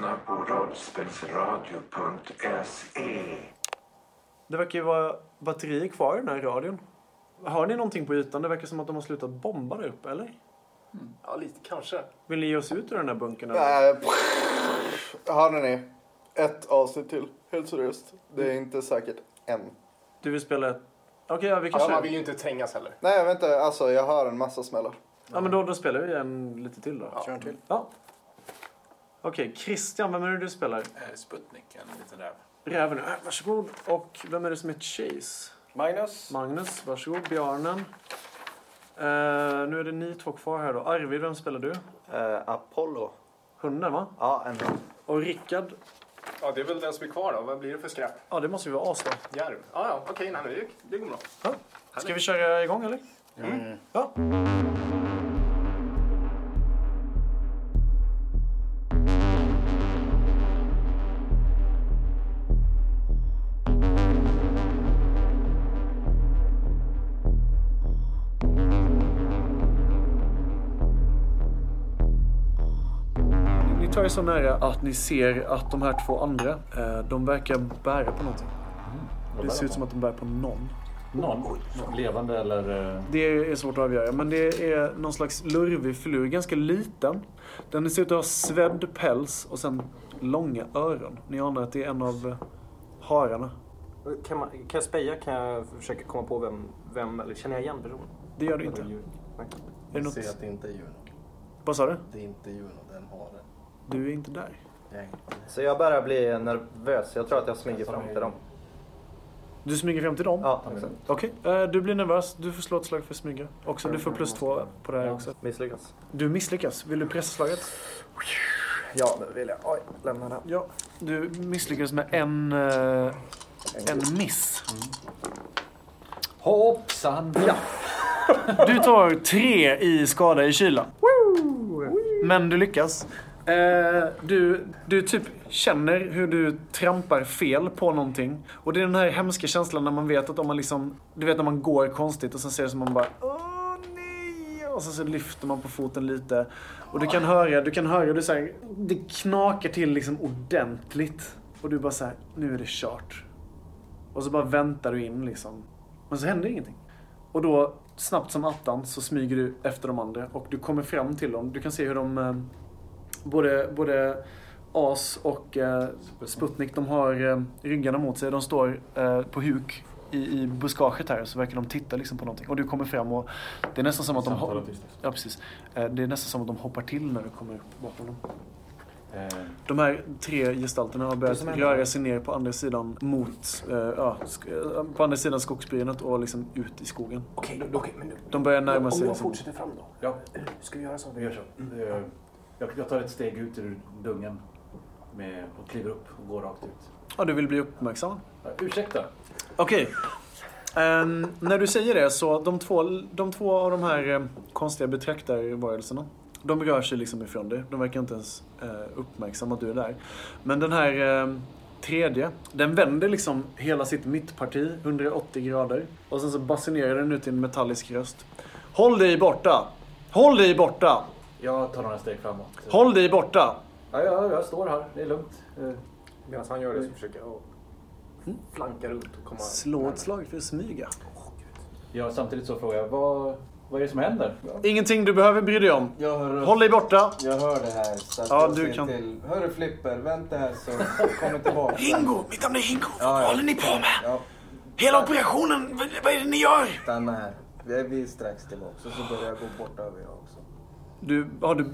lyssnar på rollspelsradio.se. Det verkar ju vara batterier kvar i den här radion. Har ni någonting på ytan? Det verkar som att de har slutat bomba där uppe, eller? Ja, lite kanske. Vill ni ge oss ut ur den här bunkern? Hörni ni, ett avsnitt till. Helt seriöst. Det är inte säkert än. Du vill spela ett... Okej, ja, vi kan Ja, man vill ju inte trängas heller. Nej, jag vet inte. Alltså, jag hör en massa smällar. Ja, men då, då spelar vi en lite till då. Kör en till. Ja. Okej, Christian, vem är det du spelar? Eh, Sputnik, en liten räv. Räven. Äh, varsågod. Och vem är det som är Chase? Magnus? Magnus, varsågod. Bjarnen. Eh, nu är det ni två kvar här då. Arvid, vem spelar du? Eh, Apollo? Hunden, va? Ja, en hund. Och Rickard. Ja, det är väl den som är kvar då. Vad blir det för skräp? Ja, det måste ju vara As då. Järv? Ja, ja, okej, nej, det går bra. Ja. Ska vi köra igång, eller? Mm. Ja. Så nära att ni ser att de här två andra, eh, de verkar bära på någonting. Det ser ut som att de bär på någon. Någon? Levande eller... eh, Det är svårt att avgöra, men det är någon slags lurvig filur, ganska liten. Den ser ut att ha svedd päls och sen långa öron. Ni anar att det är en av eh, hararna. Kan, man, kan jag speja? Kan jag försöka komma på vem, vem eller känner jag igen personen? Det gör du inte. Är det Jag något... ser att det inte är Juno. Vad sa du? Det är inte Juno, den har den. Du är inte där. Så jag börjar bli nervös. Jag tror att jag smyger fram till dem. Du smyger fram till dem? Ja, exakt. Okej, eh, du blir nervös. Du får slå ett slag för smyga. Också, du får plus två på det här också. Misslyckas. Du misslyckas. Vill du pressa slaget? Ja, det vill jag. Oj, lämna den. Ja. Du misslyckades med en, eh, en miss. Hoppsan! Ja. Du tar tre i skada i kylan. Men du lyckas. Eh, du, du typ känner hur du trampar fel på någonting. Och det är den här hemska känslan när man vet att om man liksom... Du vet när man går konstigt och sen ser det som man bara... Åh nej! Och sen så lyfter man på foten lite. Och du kan höra, du kan höra, du så här, det knakar till liksom ordentligt. Och du bara så här, nu är det kört. Och så bara väntar du in liksom. Men så händer ingenting. Och då, snabbt som attan, så smyger du efter de andra och du kommer fram till dem. Du kan se hur de, eh, både, både As och eh, Sputnik, de har eh, ryggarna mot sig. De står eh, på huk i, i buskaget här, så verkar de titta liksom på någonting. Och du kommer fram och det är nästan som att de... Ho- tystnad. Ja, precis. Eh, det är nästan som att de hoppar till när du kommer upp bakom dem. Eh, De här tre gestalterna har börjat röra sig ner på andra sidan mot, eh, ja, sk- eh, på andra sidan skogsbrynet och liksom ut i skogen. Okej, okej, men nu. De börjar närma Om sig. jag Liksom. fortsätter fram då? ja, ska vi göra så? vi gör så. Eh, Jag, jag tar ett steg ut ur dungen med, och kliver upp och går rakt ut. Ja, du vill bli uppmärksam. Ja, ursäkta. Okej. Ehm, när du säger det så, de två, de två av de här eh, konstiga betraktarvarelserna, de rör sig liksom ifrån dig. De verkar inte ens eh, uppmärksamma att du är där. Men den här eh, tredje, den vänder liksom hela sitt mittparti 180 grader. Och sen så basunerar den ut i en metallisk röst. Håll dig borta! Håll dig borta! Jag tar några steg framåt. Håll dig borta! Ja, ja, jag står här. Det är lugnt. Medan han gör det så försöker jag flanka runt och komma... Slå ett slag för att smyga. Ja, samtidigt så frågar jag, vad, vad är det som händer? Ingenting du behöver bry dig om. Jag hör, Håll dig borta! jag hör det här. Så att Ja, du kan- Till. Hörru Flipper, vänta här så kommer tillbaka. Ringo! Mitt namn är Ringo! Ja, Vad ja. håller ni på med? Ja, Hela operationen, vad, är det ni gör? stanna här. Vi är, strax tillbaka. Och så börjar jag gå bort över jag. Du, ja, du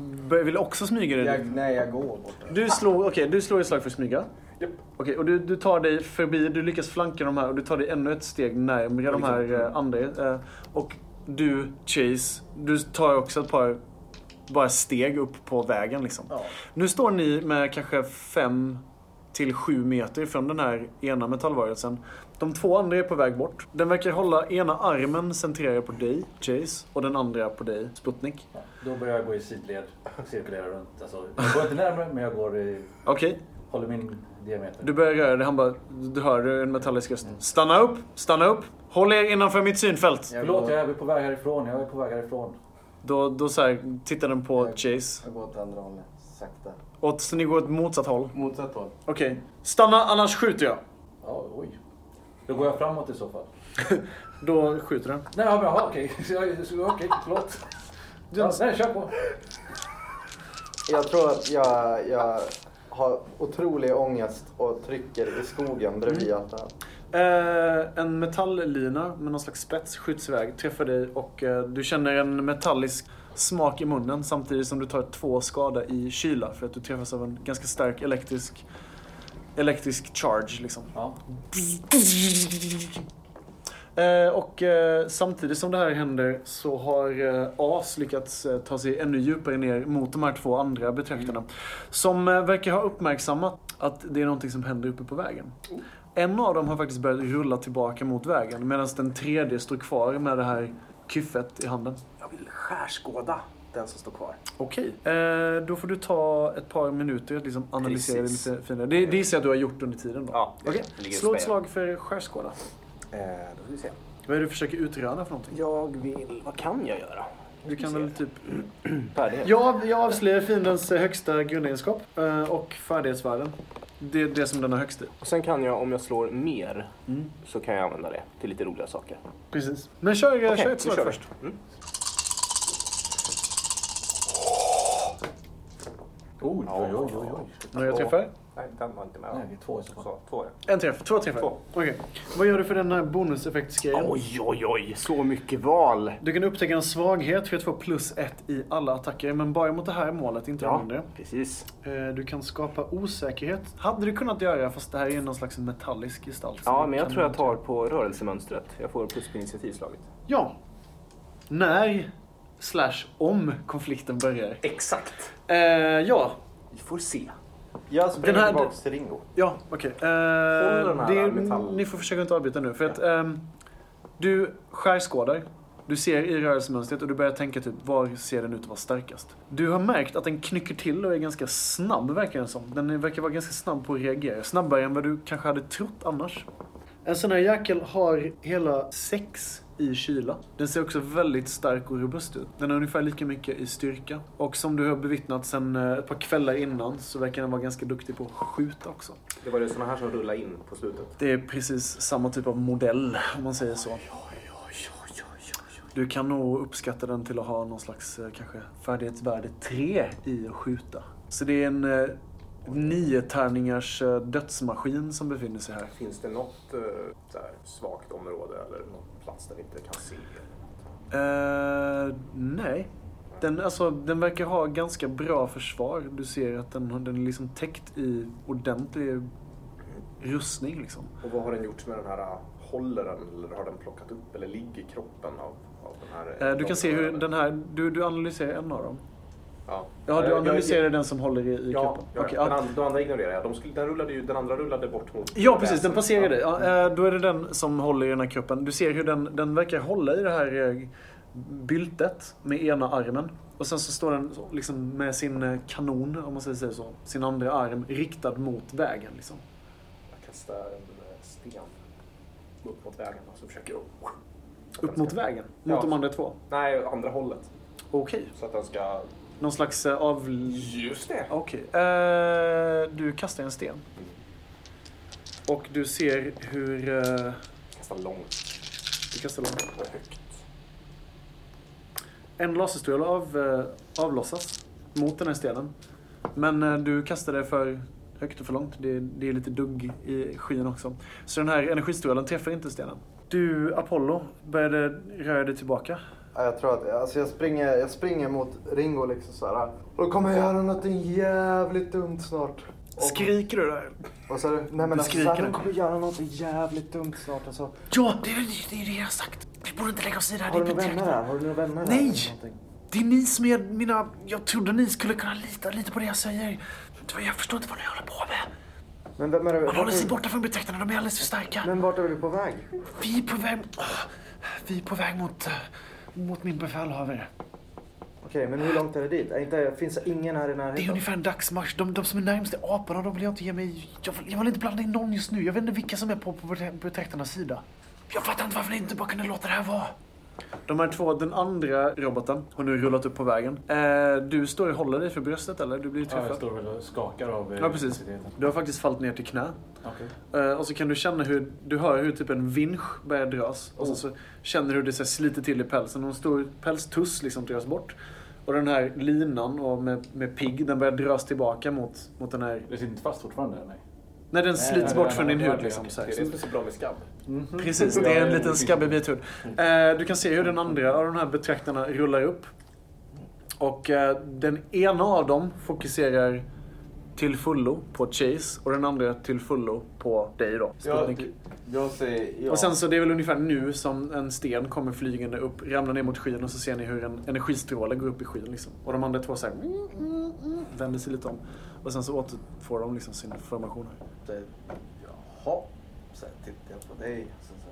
vill också smyga dig? Jag, nej, jag går bort. Du slår, okej, du slår ett slag för att smyga. Japp. Okej, och du, du tar dig förbi, du lyckas flanka de här och du tar dig ännu ett steg närmare de här eh, andra. Eh, och du, Chase, du tar också ett par bara steg upp på vägen liksom. Ja. Nu står ni med kanske fem till sju meter från den här ena metallvarelsen. De två andra är på väg bort. Den verkar hålla ena armen centrerad på dig, Chase, och den andra på dig, Sputnik. Ja, då börjar jag gå i sidled och cirkulera runt. Alltså, jag går inte närmare, men jag går i, Okej, håller min diameter. du börjar röra dig. Han bara, du hör en metallisk röst. Stanna upp, stanna upp. Håll er innanför mitt synfält. Jag Förlåt, jag är på väg härifrån. Jag är på väg härifrån. Då, då så här, tittar den på Jag- Chase. jag går åt andra hållet. Sakta. Åt, så ni går åt motsatt håll? Motsatt håll. Okej. Stanna, annars skjuter jag. Ja, oj. Då går jag framåt i så fall. Då skjuter den. Nej, ja, men jaha, okej. Så- Okej, förlåt. Ja, nej, kör på. Jag tror att jag, jag har otrolig ångest och trycker i skogen bredvid Mm. hjärtat. Eh, en metalllina med någon slags spets skjuts iväg, träffar dig och eh, du känner en metallisk smak i munnen samtidigt som du tar två skada i kyla för att du träffas av en ganska stark elektrisk elektrisk charge liksom. Ja. Eh, och eh, samtidigt som det här händer så har eh, As lyckats ta sig ännu djupare ner mot de här två andra betraktarna. Som eh, verkar ha uppmärksammat att det är någonting som händer uppe på vägen. En av dem har faktiskt börjat rulla tillbaka mot vägen medan den tredje står kvar med det här kyffet i handen. Vill skärskåda den som står kvar. Okej, eh, då får du ta ett par minuter att liksom analysera Precis. det lite finare. Det, det gissar jag att du har gjort under tiden då. Ja, det Okej, ligger slå ett slag för skärskåda. Eh, då ska vi se. Vad är det du försöker utröna för någonting? Jag vill... Vad kan jag göra? Du kan väl typ Färdighet. Jag, jag avslöjar fiendens högsta grundegenskap eh, och färdighetsvärden. Det är det som den har högst i. Och sen kan jag, om jag slår mer, Mm. så kan jag använda det till lite roliga saker. Precis. Men kör, eh, Okej, kör ett slag kör först. Mm. Oj, oj, oj, oj, oj. Några träffar? Nej, den var inte med. Nej, två i så fall. Så, två ja. En träff. Två träffar. Två. Okej. Vad gör du för den här bonuseffektsgrejen? Oj, oj, oj. Så mycket val. Du kan upptäcka en svaghet för att få plus ett i alla attacker, men bara mot det här målet, inte Ja, mindre. precis. Eh, Du kan skapa osäkerhet. Hade du kunnat göra, fast det här är någon slags metallisk gestalt. Ja, men jag tror jag tar på rörelsemönstret. Jag får plus på initiativslaget. Ja. När, slash om, konflikten börjar. Exakt. Eh, ja, Vi får se. Jag springer Den här- tillbaks till Ringo. Ja, okej. Eh, det- metallen. Ni får försöka inte avbryta nu. För att ehm, du skärskådar. Du ser i rörelsemönstret och du börjar tänka typ, var ser den ut att vara starkast? Du har märkt att den knycker till och är ganska snabb, verkar den som. Den verkar vara ganska snabb på att reagera. Snabbare än vad du kanske hade trott annars. En sån här jäkel har hela sex i kyla. Den ser också väldigt stark och robust ut. Den har ungefär lika mycket i styrka. Och som du har bevittnat sen eh, ett par kvällar innan så verkar den vara ganska duktig på att skjuta också. Det var det såna här som rullade in på slutet. Det är precis samma typ av modell, om man säger så. Du kan nog uppskatta den till att ha någon slags eh, kanske färdighetsvärde 3 i att skjuta. Så det är en eh, nio tärningars eh, dödsmaskin som befinner sig här. Finns det något eh, här, svagt område eller någon plats där vi inte kan se? Eh, nej. Den, alltså, den verkar ha ganska bra försvar. Du ser att den, har- den är liksom täckt i ordentlig rustning. Liksom. Och vad har den gjort med den här uh, håller den eller har den plockat upp eller ligger kroppen av, av den här? Eh, du kan se hur den här... Du, du analyserar en av dem. Ja, Ja, du Jag- analyserar jag- den som håller i, i Ja, kroppen. ja, den, ja. andra, den andra ignorerar jag. De skulle, den, rullade ju, den andra rullade bort mot Ja, precis. Den dig. Ja. Eh, då är det den som håller i den här kroppen. Du ser hur den, den verkar hålla i det här eh, byltet med ena armen. Och sen så står den liksom med sin eh, kanon, om man säger så, sin andra arm riktad mot vägen. Liksom. Jag kastar en eh, sten upp mot vägen och så försöker jag... Upp mot vägen, mot Ja. de andra två. Nej, andra hållet. Okej. Så att den ska... Någon slags eh, av... Just det! Okej. Eh, du kastar en sten. Och du ser hur... Eh, Kasta långt du kastar långt. och högt. En laserstråle av, avlossas mot den här stenen. Men du kastar det för högt och för långt. Det, det är lite dugg i skyn också. Så den här energistrålen träffar inte stenen. Du, Apollo, började röra dig tillbaka. Ja, jag tror att alltså jag, springer, jag springer mot Ringo liksom så här. Och då kommer jag göra något jävligt dumt snart. Och, Skriker du där? så, är det- nej men Du alltså, skriker. här, kommer göra något jävligt dumt snart. Alltså. Ja, det är det, är det jag har sagt. Vi borde inte lägga oss i det här. Har du några vänner här? Har du några vänner här? Nej! någonting? Det är ni som är mina... Jag trodde ni skulle kunna lita lite på det jag säger. Jag förstår inte vad ni håller på med. Men vem är det? Man håller sig borta från betraktarna, de är alldeles för starka. Men vart är vi på väg? Vi är på väg... Vi är på väg mot, eh, mot min befälhavare. Okej, men hur långt är det dit? Är inte, finns det ingen här i Det är närheten? ungefär en dagsmarsch. De, de som är närmast är aporna, de vill jag inte ge mig... Jag vill, jag vill inte blanda in någon just nu. Jag vet inte vilka som är på, på betra- betraktarnas sida. Jag fattar inte varför ni inte bara kunde låta det här vara. De här två, den andra roboten har nu rullat upp på vägen. Eh, du står och håller dig för bröstet eller? Du blir Ja, jag träffad. står väl och skakar av eh, Ja, precis. Du har faktiskt fallit ner till knä. Okej. Eh, och så kan du känna hur, du hör hur typ en vinsch börjar dras. Och så, så känner du hur det så här sliter till i pälsen. Och en stor pälstuss liksom dras bort. Och den här linan och med, med pigg, den börjar dras tillbaka mot, mot den här... Det sitter inte fast fortfarande? Nej. När den slits nej, bort nej, från nej, din nej, hud nej, liksom. Så är så bra med skabb. Precis, det är en liten skabbig bit hud. Eh, du kan se hur den andra av de här betraktarna rullar upp. Och eh, den ena av dem fokuserar till fullo på Chase och den andra till fullo på dig då. Jag, Sputnik. jag säger ja. Och sen så det är väl ungefär nu som en sten kommer flygande upp, ramlar ner mot skyn och så ser ni hur en energistråle går upp i skyn liksom. Och de andra två så här, vänder sig lite om. Och sen så återfår de liksom sin formation här. säger, Jaha. Sen tittar jag på dig. Sen så,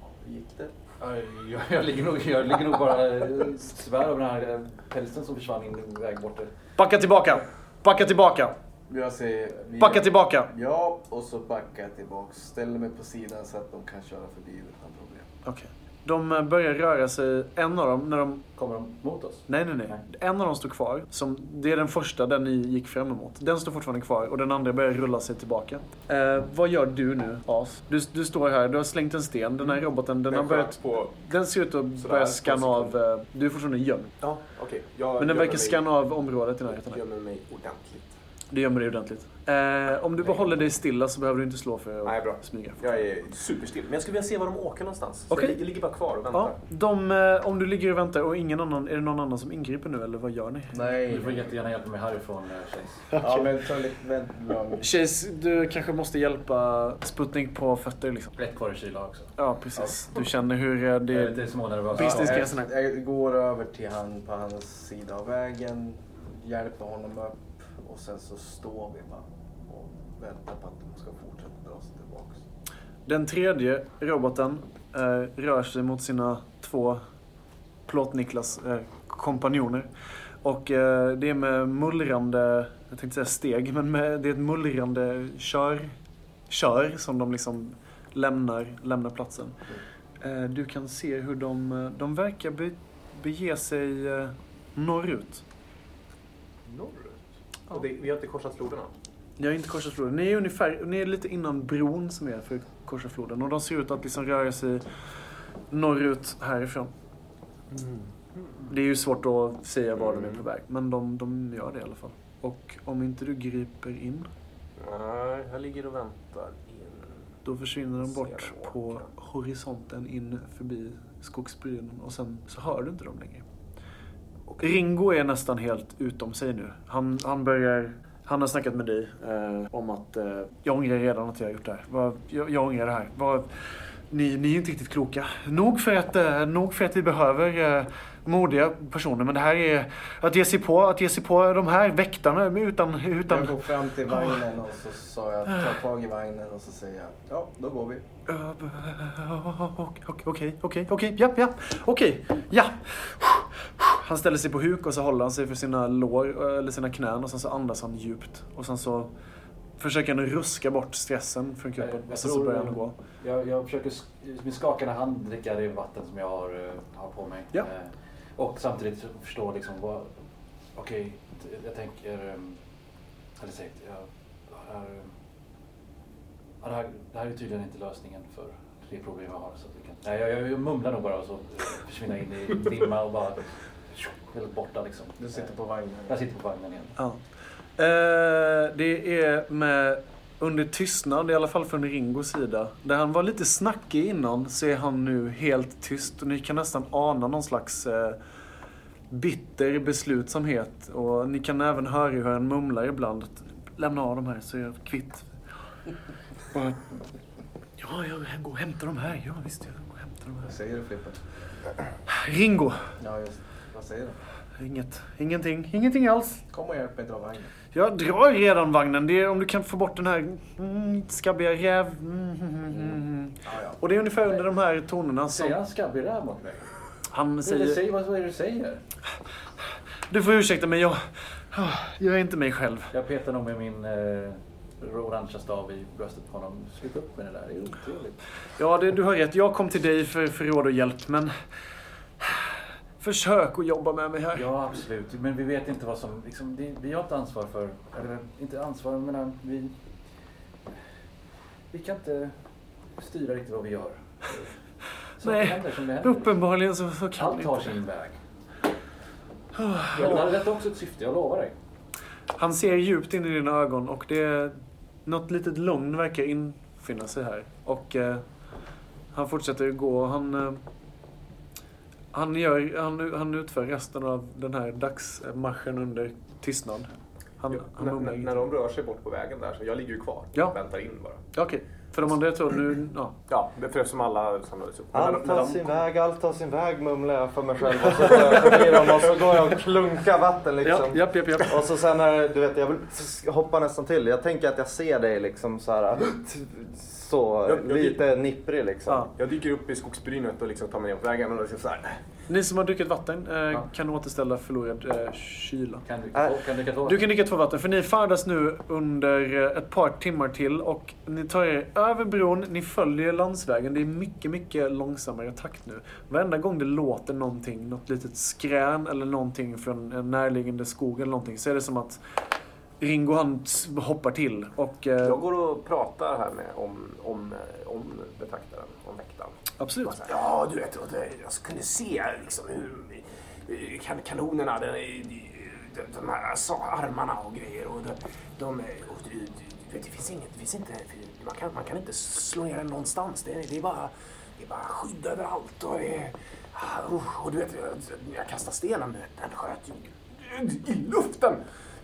ja, hur gick det? Ja, Jag, jag, ligger nog, jag ligger nog bara eh, svär över den här eh, pälsen som försvann in i väg bort. Backa tillbaka! Backa tillbaka! Jag säger vi- Backa tillbaka! Ja, och så backar jag tillbaks. Ställer mig på sidan så att de kan köra förbi utan problem. Okej. De eh, börjar röra sig, en av dem, när de... Kommer de mot oss? Nej, nej, nej. En av dem står kvar. Som, det är den första, den ni gick fram emot. Den står fortfarande kvar och den andra börjar rulla sig tillbaka. Eh, vad gör du nu, As? Du, du står här, du har slängt en sten. Den här roboten, den har Den börjat... sköt på... Den ser ut att börja två scanna av... eh, Du är fortfarande gömd. Ja, okej. Jag Men den verkar mig- scanna av området i närheten. Jag gömmer mig ordentligt. Du gömmer dig ordentligt. Eh, om du bara håller dig stilla så behöver du inte slå för att Nej, bra. smyga. Jag är superstill. Men jag skulle vilja se var de åker någonstans. Så Okej. jag, ligger, bara kvar och väntar. Ja, de, eh, om du ligger och väntar och ingen annan, är det någon annan som ingriper nu eller vad gör ni? Nej. Du får jättegärna hjälpa mig härifrån, eh, Chase. Ja, men ta lite vänt lugnt. Chase, du kanske måste hjälpa Sputnik på fötter liksom. Rätt kvar i kyla också. Ja, precis. Du känner hur eh, Jag är det... lite smånervös. Businessgränserna. jag, jag går över till han på hans sida av vägen, hjälper honom upp och sen så står vi bara och väntar på att de ska fortsätta dra sig tillbaks. Den tredje roboten eh, rör sig mot sina två Plåt-Niklas eh, kompanjoner. Och eh, det är med mullrande, jag tänkte säga steg, men med, det är ett mullrande kör, kör som de liksom lämnar, lämnar platsen. Eh, du kan se hur de, de verkar be, bege sig eh, norrut. Och det, vi har inte korsat floderna? Jag har inte korsat floden. Ni är, ungefär, ni är lite innan bron som är för att korsa floden. Och de ser ut att liksom röra sig norrut härifrån. Det är ju svårt att säga var de är på väg. Men de, de gör det i alla fall. Och om inte du griper in, Nej, jag ligger och väntar in. då försvinner de bort på horisonten in förbi skogsbrynen. Och sen så hör du inte dem längre. Ringo är nästan helt utom sig nu. Han, han börjar... Han har snackat med dig eh, om att eh, jag ångrar redan att jag har gjort det här. Jag, jag ångrar det här. Var, ni, ni är inte riktigt kloka. Nog för att, eh, nog för att vi behöver eh, modiga personer. Men det här är att ge sig på, att ge sig på de här väktarna utan... utan Jag går fram till vagnen och så sa jag, ta tag i vagnen och så säger jag, ja då går vi. Okej, okej, okej, ja, ja, okej, ja. Han ställer sig på huk och så håller han sig för sina lår, eller sina knän och sen så andas han djupt. Och sen så försöker han ruska bort stressen från kroppen. Jag Och sen så börjar han gå. Jag, jag försöker med skakande hand dricka det vatten som jag har, eh, har på mig. Ja. Eh, och samtidigt förstå liksom vad... Okej, t- jag tänker... ehm, Eller sagt, jag har... ehm, Ja, det, här, det här är tydligen inte lösningen för det problem jag har. Så att vi kan, nej, jag, jag, mumlar nog bara och så försvinner in i dimma och bara... Helt borta liksom. Du sitter på vagnen. Jag sitter på vagnen igen. Ja. Eh, det är med under tystnad, i alla fall från Ringos sida. Där han var lite snackig innan så är han nu helt tyst. Och ni kan nästan ana någon slags eh, bitter beslutsamhet. Och ni kan även höra hur han mumlar ibland. att, Lämna av de här så är jag kvitt. Bara, ja, jag går och hämtar de här. Ja, visst, jag går och hämtar de Vad här. säger du Frippe? Ringo. Ja just Vad säger du? Inget. Ingenting. Ingenting alls. Kom och hjälp mig dra vagnen. Jag drar redan vagnen. Det är om du kan få bort den här mm, skabbiga räv... Mm, mm. Ja, ja. Och det är ungefär under de här tonerna Säger som han skabbig räv mot mig? han säger... säger, vad är det du säger? Du får ursäkta mig, jag... Jag är inte mig själv. Jag petar nog med min eh, orangea stav i bröstet på honom. Sluta upp med det där, det är otrevligt. Ja, det, du har rätt. Jag kom till dig för, för råd och hjälp, men... Försök att jobba med mig här. Ja, absolut. Men vi vet inte vad som... Liksom, det, vi har inte ansvar för... Eller inte ansvar, men menar, vi... Vi kan inte styra riktigt vad vi gör. Så Nej, händer som det händer. Uppenbarligen så, så kan Allt vi tar inte. sin väg. Ja, detta är också ett syfte, jag lovar dig. Han ser djupt in i dina ögon och det är något litet lugn verkar infinna sig här. Och eh, han fortsätter gå. Han, eh, han, gör, han, han utför resten av den här dagsmarschen under tystnad. Han, Ja, han när, när, de rör sig bort på vägen där, så jag ligger ju kvar Ja. och väntar in bara. Ja, Okej, för de andra jag tror nu... Ja. Ja, för eftersom alla samlades upp. Allt tar de- sin väg, allt tar sin väg mumlar jag för mig själv. Och så går jag förbi dem och så går jag och klunkar vatten liksom. Ja, japp, japp, japp. Och så sen när, du vet, jag vill hoppa nästan till. Jag tänker att jag ser dig liksom så här. Så Jag- jag- lite nipprig liksom. Ja. Jag dyker upp i skogsbrynet och liksom tar mig ner på vägen och liksom så här. Ni som har druckit vatten eh, kan återställa förlorad eh, kyla. Kan du, Äh. kan du dricka två? Du kan dricka två vatten, för ni färdas nu under eh, ett par timmar till och ni tar er över bron, ni följer landsvägen. Det är mycket, mycket långsammare takt nu. Varenda gång det låter någonting, något litet skrän eller någonting från en närliggande skog eller någonting, så är det som att Ringo han hoppar till och... Eh, Jag går och pratar här med om, om, eh, om betraktaren, om väktaren. absolut. Så här, Ja, du vet, jag kunde se liksom hur hur kan, kanonerna, de, de, de här sa- armarna och grejer. Och de, de, och du, vet, det finns inget, det finns inte, man kan, man kan inte slå ner den någonstans. Det, är- det, är bara, det är bara skydd överallt. Och, det, är- ah, och du vet, jag, jag kastade stenen, den sköt ju i luften.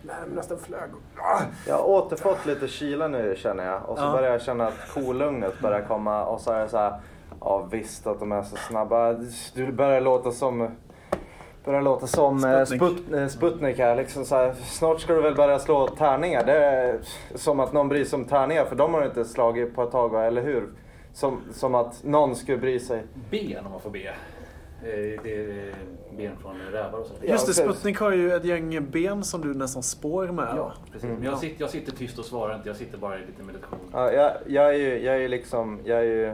Den nästan flög. Ah, Jag har återfått lite kyla nu känner jag. Och så Ja. börjar jag känna att kolugnet börjar komma. Och så är det så här. Ja visst att de är så snabba. Du börjar låta som Börjar låta som eh, Sputnik. Sput, eh, Sputnik här. Liksom så här. Snart ska du väl börja slå tärningar. Det är som att någon bryr sig om tärningar. För de har du inte slagit på ett tag, eller hur? Som, som att någon skulle bry sig. Ben om man får be. Eh, Det är ben från rävar och så. Ja, Just det. Sputnik har ju ett gäng ben som du nästan spår med. Ja, precis. Mm. Men jag, sitter, jag sitter tyst och svarar inte. Jag sitter bara i lite meditation. Ja, jag, jag är ju, jag är liksom, jag är ju...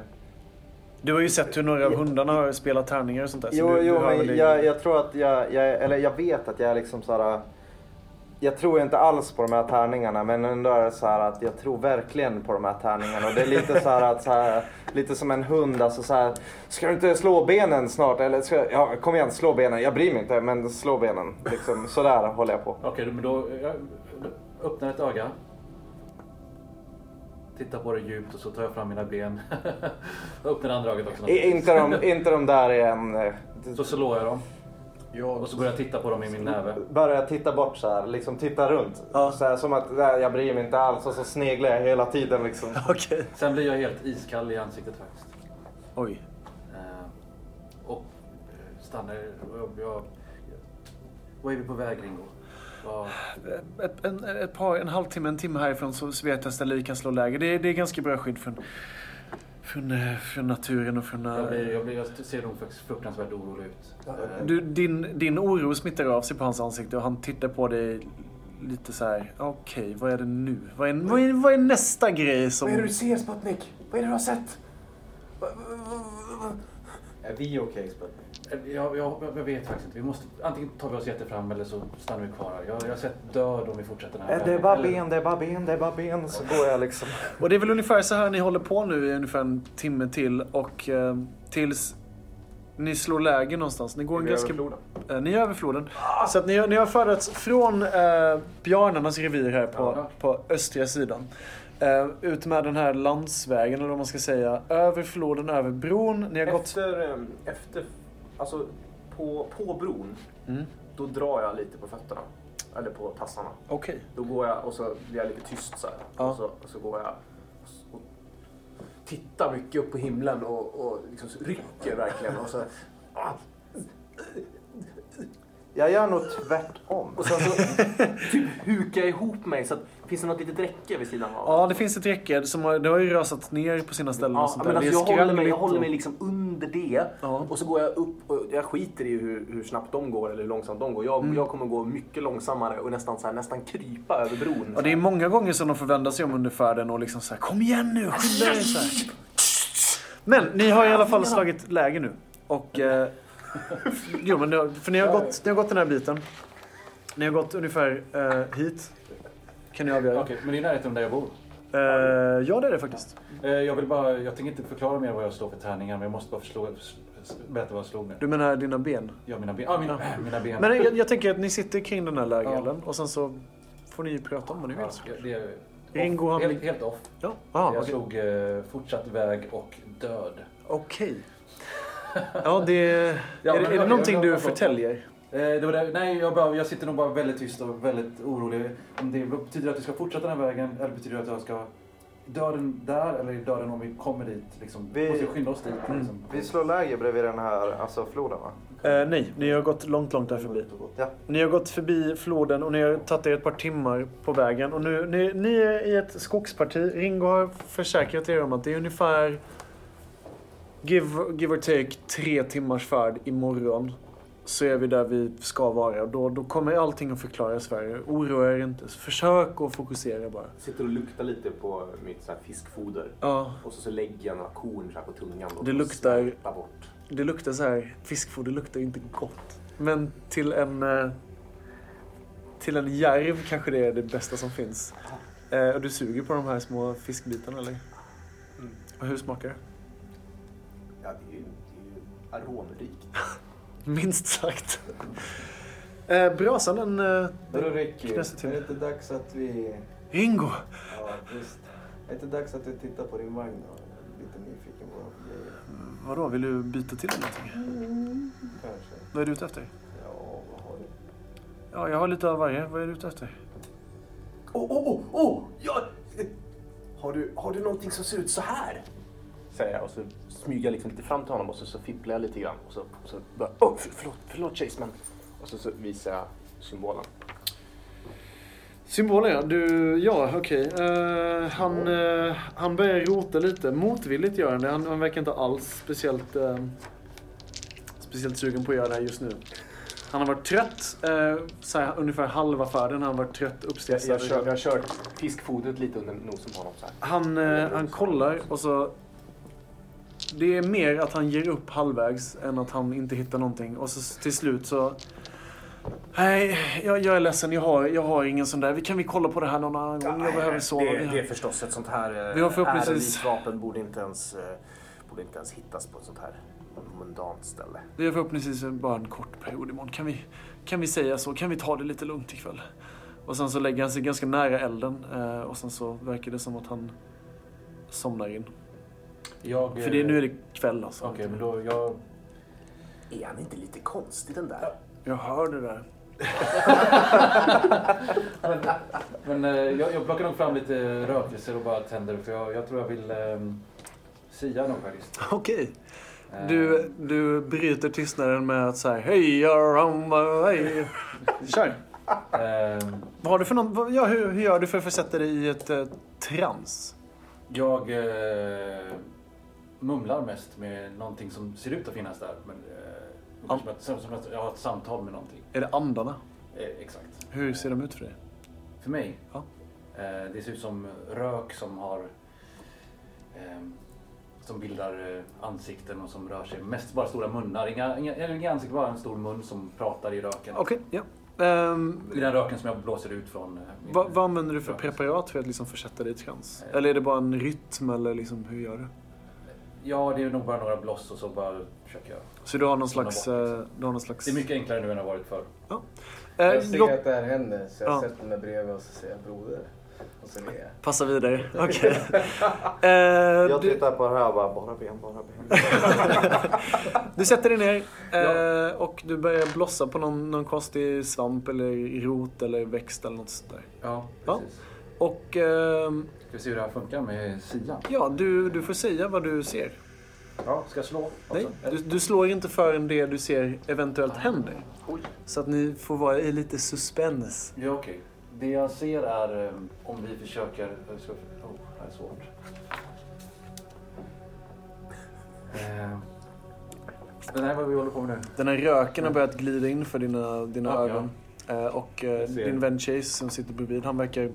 Du har ju sett hur några av hundarna har spelat tärningar och sånt där. så Jo, du, jo du men jag, jag tror att jag, jag, eller jag vet att jag är liksom så här. Jag tror inte alls på de här tärningarna men ändå är det så här att jag tror verkligen på de här tärningarna. Och det är lite så att så här, lite som en hund alltså så här. Ska du inte slå benen snart? Eller ska, ja kom igen slå benen. Jag bryr mig inte men slå benen. Liksom, sådär håller jag på. Okej, men då jag öppnar ett öga. Tittar på det djupt och så tar jag fram mina ben. Öppnar andra ögat också. I, inte, de, inte de där igen. Så slår jag dem. Jag, Och så börjar jag titta på dem i min näve. Börjar titta bort så här, liksom titta runt. Ja. Så här, som att nej, jag bryr mig inte alls och så sneglar jag hela tiden liksom. Okej. Sen blir jag helt iskall i ansiktet faktiskt. Oj. Eh, Och eh, stannar. och Jag, jag, vad är vi på väg Ringo? Vad- Ett, en, ett par, en halvtimme, en timme härifrån så vet jag att Stelli kan slå läger. Det är, det är ganska bra skydd från, från, från naturen och från... Jag, blir, jag, blir, jag ser nog faktiskt fruktansvärt orolig ut. Eh, Du, din, din oro smittar av sig på hans ansikte och han tittar på dig lite så här. Okej, vad är det nu? Vad är, vad, är, vad är nästa grej som... Vad är det du ser Sputnik? Vad är det du har sett? Va- va- va- va- är vi okej Sputnik? Jag, jag, jag vet faktiskt inte. Vi måste, antingen tar vi oss jättefram eller så stannar vi kvar här. Jag, jag har sett död om vi fortsätter den här Eh, Det är bara Eller- ben, det är bara ben, det är bara ben. Så går jag liksom. Och det är väl ungefär så här ni håller på nu i ungefär en timme till och eh, tills ni slår läger någonstans. Ni går en ganska... över. Eh, ni är över floden. Så att ni, har- ni har färdats från eh, björnarnas revir här på, Ja. på östra sidan. Eh, ut med den här landsvägen eller vad man ska säga. Över floden, över bron. Ni har gått... Efter, eh, efter, alltså på, på bron, Mm. då drar jag lite på fötterna. Eller på tassarna. Okej. Då går jag och så blir jag lite tyst så här. Ja. Och, så, och så går jag och tittar mycket upp på himlen och, och liksom rycker verkligen. Och så, Jag gör nog tvärtom. och sen så typ hukar jag ihop mig så att finns det något litet räcke vid sidan av. Ja, det finns ett räcke som har, det har ju rasat ner på sina ställen och Ja, sånt men alltså jag, håller mig, jag håller och- mig liksom under det. Ja. Och så går jag upp och jag skiter i hur, hur snabbt de går eller hur långsamt de går. Jag, Mm. jag kommer gå mycket långsammare och nästan, så här, nästan krypa över bron. Och det är många gånger som de får vända sig om under färden och liksom så här, kom igen nu, skynda dig. Men ni har i alla fall slagit läge nu. Och eh, Jo, men det, för ni har, gått, ni har gått den här biten. Ni har gått ungefär eh, hit. Kan ni avgöra? Okej, men det är närheten där jag bor. Eh, ja, det är det faktiskt. Eh, Jag vill bara, jag tänker inte förklara mer vad jag slår för tärningar, men jag måste bara förslå, berätta vad jag slog med. Du menar dina ben? Ja, mina ben. Ah, mina, mina ben. Men jag, jag tänker att ni sitter kring den här lägerelden och sen så får ni prata om vad ni vill. Ja, det är Ringo, han helt, helt off. Ja, ah, jag okej. slog eh, fortsatt väg och död. Okej. Ja, det... är, Ja, är det någonting jag- du jag- förtäljer? Eh, det var det, nej, jag, bara, jag sitter nog bara väldigt tyst och väldigt orolig. Om det betyder att vi ska fortsätta den här vägen eller betyder det att jag ska dö den där eller dö den om vi kommer dit? Liksom. Vi- Måste skynda oss dit? Mm. Liksom. Vi slår läger bredvid den här alltså floden va? Eh, nej, ni har gått långt, långt där förbi. Ja. Ni har gått förbi floden och ni har tagit er ett par timmar på vägen. Och nu, ni, ni är i ett skogsparti. Ringo har försäkrat er om att det är ungefär give, give or take tre timmars färd imorgon. Så är vi där vi ska vara. Då, då kommer allting att förklaras för er. Oroa er inte. Försök att fokusera bara. Sitter och luktar lite på mitt så här fiskfoder. Ja, Och så, så lägger jag några korn så här på tungan. Och Det luktar- bort. det luktar så här. Fiskfoder luktar inte gott. Men till en... eh, Till en järv kanske det är det bästa som finns. Eh, och du suger på de här små fiskbitarna eller? Mm. Och hur smakar det? Aromrikt. Minst sagt. Eh, brasan den... Eh, Vadå Ricky? Till. Är det inte dags att vi... Ringo! Ja, visst. Är det inte dags att du tittar på din vagn och är lite nyfiken på grejer? Vadå, vill du byta till någonting? Kanske. Vad är du ute efter? Ja, vad har du? Ja, jag har lite av varje. Vad är du ute efter? Åh, åh, åh, åh! Ja! Har du, har du någonting som ser ut så här? Säger jag och så smyger jag liksom lite fram till honom och så, så fipplar jag lite grann. Och så, och så bara, åh, för, förlåt, förlåt Chase, men... Och så, så visar jag symbolen. Symbolen ja. Du, ja okej. Eh, han, eh, han börjar rota lite. Motvilligt gör han det. Han, han verkar inte alls speciellt, eh, speciellt sugen på att göra det här just nu. Han har varit trött. Eh, så här, ungefär halva färden har han varit trött, Jag, uppstressad. jag, kör, jag har kört fiskfodret lite under nosen på honom så här. Han, han kollar och så... Det är mer att han ger upp halvvägs än att han inte hittar någonting. Och så till slut så... Nej, jag, jag är ledsen. Jag har, jag har ingen sån där. Vi kan vi kolla på det här någon annan gång? Jag behöver sova. Det, det är förstås ett sånt här eh, Vi har förhoppningsvis- vapen borde inte ens eh, borde inte ens hittas på ett sånt här mundant ställe. Det är förhoppningsvis bara en kort period imorgon. Kan vi, kan vi säga så? Kan vi ta det lite lugnt ikväll? Och sen så lägger han sig ganska nära elden. eh, Och sen så verkar det som att han somnar in. Jag, För det, nu är det kväll alltså. Okej, men då, jag... Är han inte lite konstig den där? Jag hör det där. Men eh, jag, jag plockar nog fram lite rökelser och bara tänder för jag, jag tror jag vill um, sia nog faktiskt. Okej. Eh, Du, du bryter tystnaden med att säga hej, hej. Kör. ehm, Vad har du för någon, vad- ja, hur, hur gör du för att försätta dig i ett eh, trans? jag eh, mumlar mest med någonting som ser ut att finnas där. Men, eh, som, att, som, att jag har ett samtal med någonting. Är det andarna? Eh, exakt. Hur ser de ut för dig? För mig? Ja. Eh, det ser ut som rök som har ehm, som bildar eh, ansikten och som rör sig. Mest bara stora munnar. Inga, inga, inga ansikten, bara en stor mun som pratar i röken. Okej, ja. Ehm, I den röken som jag blåser ut från. eh, vad, vad använder du för rökelse. preparat för att liksom försätta dig i trans? Eh. Eller är det bara en rytm eller liksom, hur gör du? Ja, det är nog bara några bloss och så bara försöker jag. Så du har någon slags... bort, liksom. eh, du har någon slags... Det är mycket enklare nu än det har varit förr. Eh, Jag ser låt- att det här händer så jag Ja. sätter mig bredvid och så säger jag broder. Och så ler jag. Passa vidare. Okej. Eh, Jag du, tittar på det här och bara, bara ben, bara ben. du sätter dig ner eh, och du börjar blossa på någon, någon konstig svamp eller rot eller växt eller något sånt där. Ja, Ja. precis. Och ehm, Ska vi se hur det här funkar med sian? ja, du, du får säga vad du ser. Ja, ska jag slå? Nej, också? du, du slår inte förrän det du ser eventuellt händer. Så att ni får vara i lite suspens. Ja, okej. Det jag ser är um, om vi försöker... Oh, det här är svårt. Eh, Den här vad vi håller på med nu. Den här röken har börjat glida in för dina, dina Ja, ögon. Eh, och eh, Jag ser. din vän Chase som sitter bredvid, han verkar,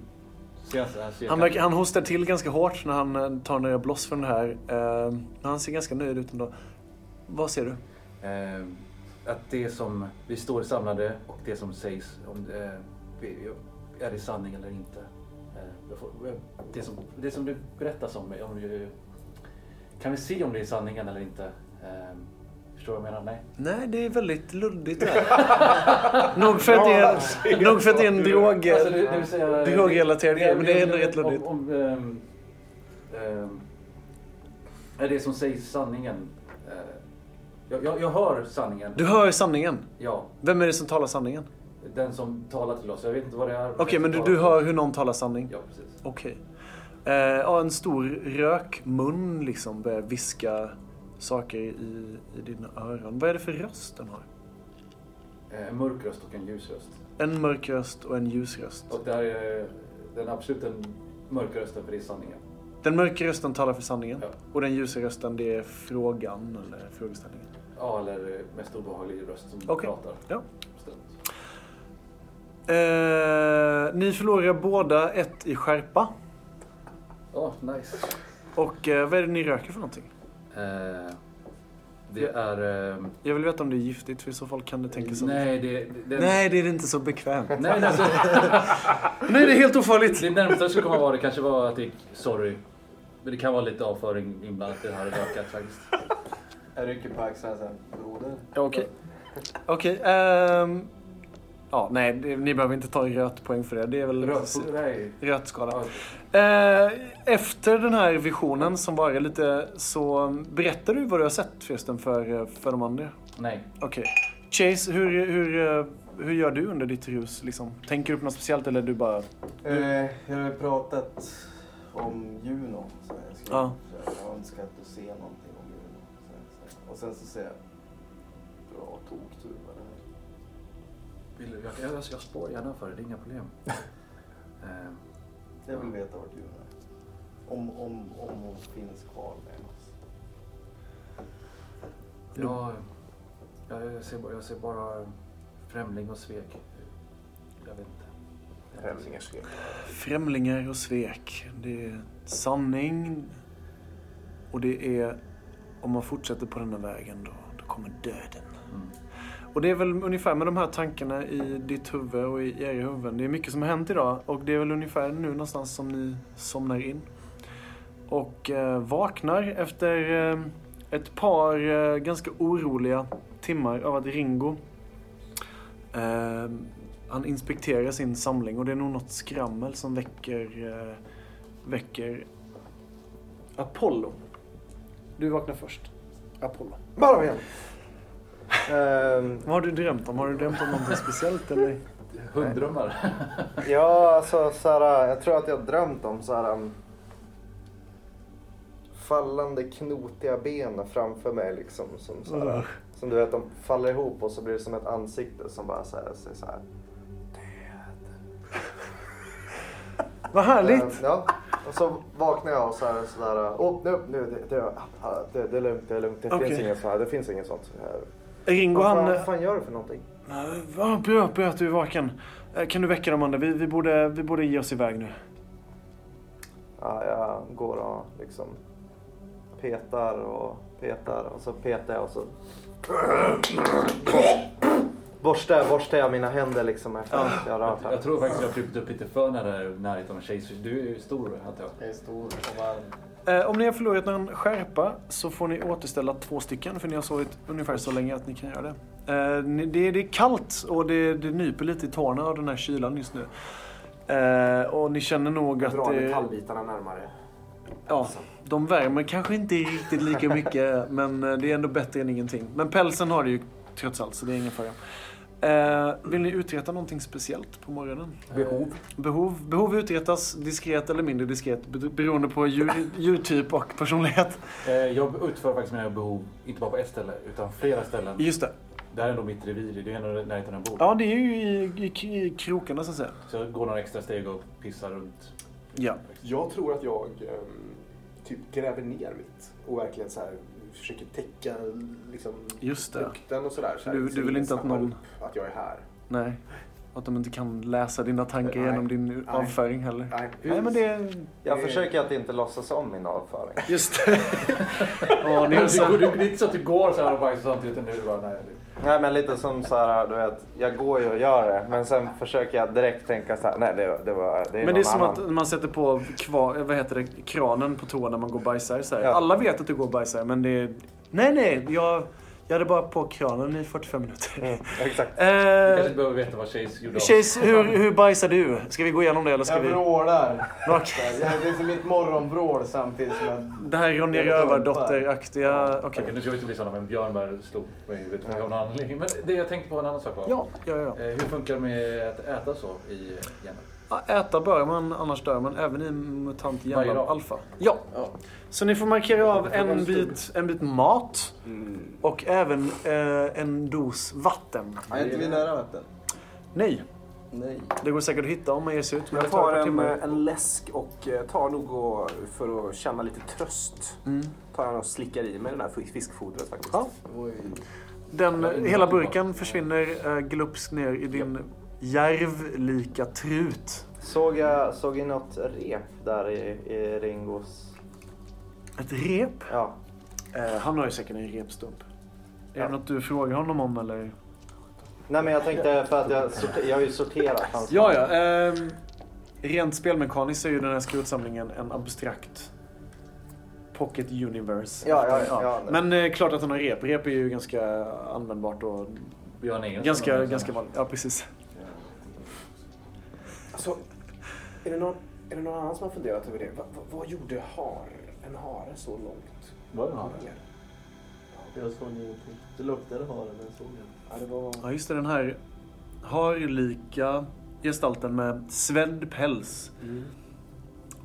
han, verkar, han hostar till ganska hårt när han eh, tar några bloss från det här. Men han ser ganska nöjd ut ändå. Vad ser du? Eh, att det som vi står samlade och det som sägs, om det, vi- är det sanning eller inte? Det som, det som du berättar om, om kan vi se om det är sanningen eller inte? Eh, Förstår vad jag menar? Nej? Nej, det är väldigt luddigt där. nog, för att det är, nog för att det är en drog, Alltså, det, det säga, drogrelaterad grej, men det är ändå rätt om- luddigt. Om, ehm, ehm, är det som sägs sanningen? Eh, jag, jag, jag hör sanningen. Du hör sanningen. Ja, Vem är det som talar sanningen? den som talar till oss. Jag vet inte vad det är. Okej, men du, du hör hur någon talar sanning? Ja, precis. Okej. Eh, ja, en stor rökmun liksom börjar viska saker i, i dina öron. Vad är det för röst den har? Eh, En mörk röst och en ljus röst. En mörk röst och en ljus röst. Och det här är den absolut den mörka rösten för det är sanningen. Den mörka rösten talar för sanningen. Ja. Och den ljusa rösten, det är frågan eller frågeställningen. Ja, eller mest obehaglig röst som Okej. pratar. Ja. Eh, ni förlorar båda ett i skärpa. Ja, nice. Och eh, vad är det ni röker för någonting? Eh, det är... ehm, Jag vill veta om det är giftigt, för i så fall kan det tänkas att... nej, det, det, Nej, det är inte så bekvämt. nej, alltså, Nej, det är helt ofarligt. det närmsta jag skulle komma vara det kanske var att det sorry. Men det kan vara lite avföring inblandat i det här rökat faktiskt. Jag rycker på axlarna sen. Broder. Okej. Okej. ehm, ja, nej, det, ni behöver inte ta röt poäng för det. Det är väl Röt, nej. rötskada. Ja, Eh, efter den här visionen som var lite så berättar du vad du har sett förresten för, för de andra? nej. Okej. Chase, hur, hur, eh, hur gör du under ditt rus? Liksom? Tänker du på något speciellt eller du bara... Eh, jag har pratat om Juno. Så jag, ska, Ja. så jag önskar att du ser någonting om Juno. Så, så. Och sen så ser jag bra toktur. Vill du, jag, jag, jag spår gärna för det, det är inga problem. Eh, Jag vill veta vart Juno är. Om, om, om hon finns kvar med oss. jag, jag, jag, ser, bara- jag ser bara främling och svek. Jag vet inte. Främlingars svek. Främlingar och svek. Det är sanning. Och det är... Om man fortsätter på den här vägen då, då kommer döden. Mm. Och det är väl ungefär med de här tankarna i ditt huvud och i era huvuden. Det är mycket som har hänt idag och det är väl ungefär nu någonstans som ni somnar in. Och eh, vaknar efter eh, ett par eh, ganska oroliga timmar av att Ringo eh, han inspekterar sin samling och det är nog något skrammel som väcker, eh, väcker Apollo. Du vaknar först. Apollo. Bara igen. Ehm, Vad har du drömt om? Har du drömt om någonting speciellt eller? Hunddrömmar. ja, alltså så här, jag tror att jag har drömt om så här, um, fallande knotiga ben framför mig liksom. Som, så här, Ugh. som du vet, de faller ihop och så blir det som ett ansikte som bara så här, säger så här. Vad härligt! Ehm, ja. Och så vaknar jag och så här, så där, åh nu, nu, det, det, det, det är lugnt, det är lugnt. Det Okej. finns inget så här, det finns inget sånt. här. Ringo Vad han... fan, vad fan gör du för någonting? Vad bra, bra att du är vaken. Eh, Kan du väcka de andra? Vi, vi, borde, vi borde ge oss iväg nu. Ja, jag går och liksom petar och petar och så petar jag och så borstar, borstar jag mina händer liksom efter att jag har rört Jag, jag tror faktiskt jag har krypit upp lite för nära närheten av Chase. Du är ju stor antar jag. Jag är stor och varm. Eh, om ni har förlorat någon skärpa så får ni återställa två stycken för ni har sovit ungefär så länge att ni kan göra det. Eh, det, är kallt och det, det nyper lite i tårna av den här kylan just nu. Eh, och ni känner nog att Dra metallbitarna närmare. ja, de värmer kanske inte riktigt lika mycket men det är ändå bättre än ingenting. Men pälsen har det ju trots allt så det är ingen fara. Eh, vill ni uträtta någonting speciellt på morgonen? Behov. Behov, behov uträttas diskret eller mindre diskret be- beroende på djur, djurtyp och personlighet. Eh, Jag utför faktiskt mina behov, inte bara på ett ställe, utan flera ställen. Just det. Det här är ändå mitt revir, det är ändå närheten jag bor. Ja, det är ju i, i, i krokarna så att säga. Så jag går några extra steg och pissar runt. Ja. Jag tror att jag ehm, typ gräver ner mitt och verkligen så här försöker täcka liksom Just det. lukten och sådär. Så Du- så du vill ingen inte att någon- Att jag är här. Nej. Att de inte kan läsa dina tankar Nej. genom din Nej. avföring heller. Nej, Nej, men det... Jag Det- försöker att inte låtsas om min avföring. Just det. Ja, Det Nilsson. är inte så att du går så här och bajsar samtidigt. Nu bara, nej. Nej men lite som så här, du vet, jag går ju och gör det men sen försöker jag direkt tänka så här, nej det, det var, det är Men det är som annan. att man sätter på kvar, vad heter det, kranen på toan när man går och bajsar. Så här. Ja. Alla vet att du går och bajsar men det är... Nej, nej, jag, jag hade bara på kranen i 45 minuter. Mm, exakt. Du kanske Eh, inte behöver veta vad Chase gjorde Chase, hur, hur bajsar du? Ska vi gå igenom det eller ska Jag vi... vrålar. Jag- Det är som mitt morgonvrål samtidigt som jag... Det här Ronja Rövardotter-aktiga... Okej. Okej, nu ska vi inte bli sådana men Björn bara slog mig i huvudet av någon anledning. Men det jag tänkte på en annan sak var. Ja, ja, ja. Eh, Hur funkar det med att äta så i hjärnan? Ja, Äta bör man, annars dör man. Även i MUTANT dag? Alpha. Ja. Ja. Så ni får markera av en bit, en bit mat och även eh, en dos vatten. Är inte vi nära vatten? Nej, Nej. det går säkert att hitta om man ger sig ut. Men Jag tar en, timmar. en läsk och eh, tar nog och, för att känna lite tröst. Mm. Tar jag och slickar i mig den här fiskfodret faktiskt. Ja. Den, hela burken försvinner eh, glupskt ner i din järvlika trut. Såg jag såg jag något rep där i, i Ringos... Ett rep. Ja. Eh, han har ju säkert en repstump. Är Ja. det något du frågar honom om eller? Nej men jag tänkte för att jag, sorter, jag har ju sorterat hans Ja, ja. ehm, rent spelmekaniskt är ju den här skrotsamlingen en abstrakt pocket universe. Ja, ja, ja. Men eh, klart att han har rep. Rep är ju ganska användbart och Vi har en egen ganska, ganska vanligt. Ja, precis. Alltså, är det, någon, är det någon annan som har funderat över det? Va, va, vad gjorde har, en hare så långt Var det hare? ner? Jag såg ingenting. Det luktade hare men jag såg inte. Ja, det var... Ja, just det. Den här harlika gestalten med svedd päls.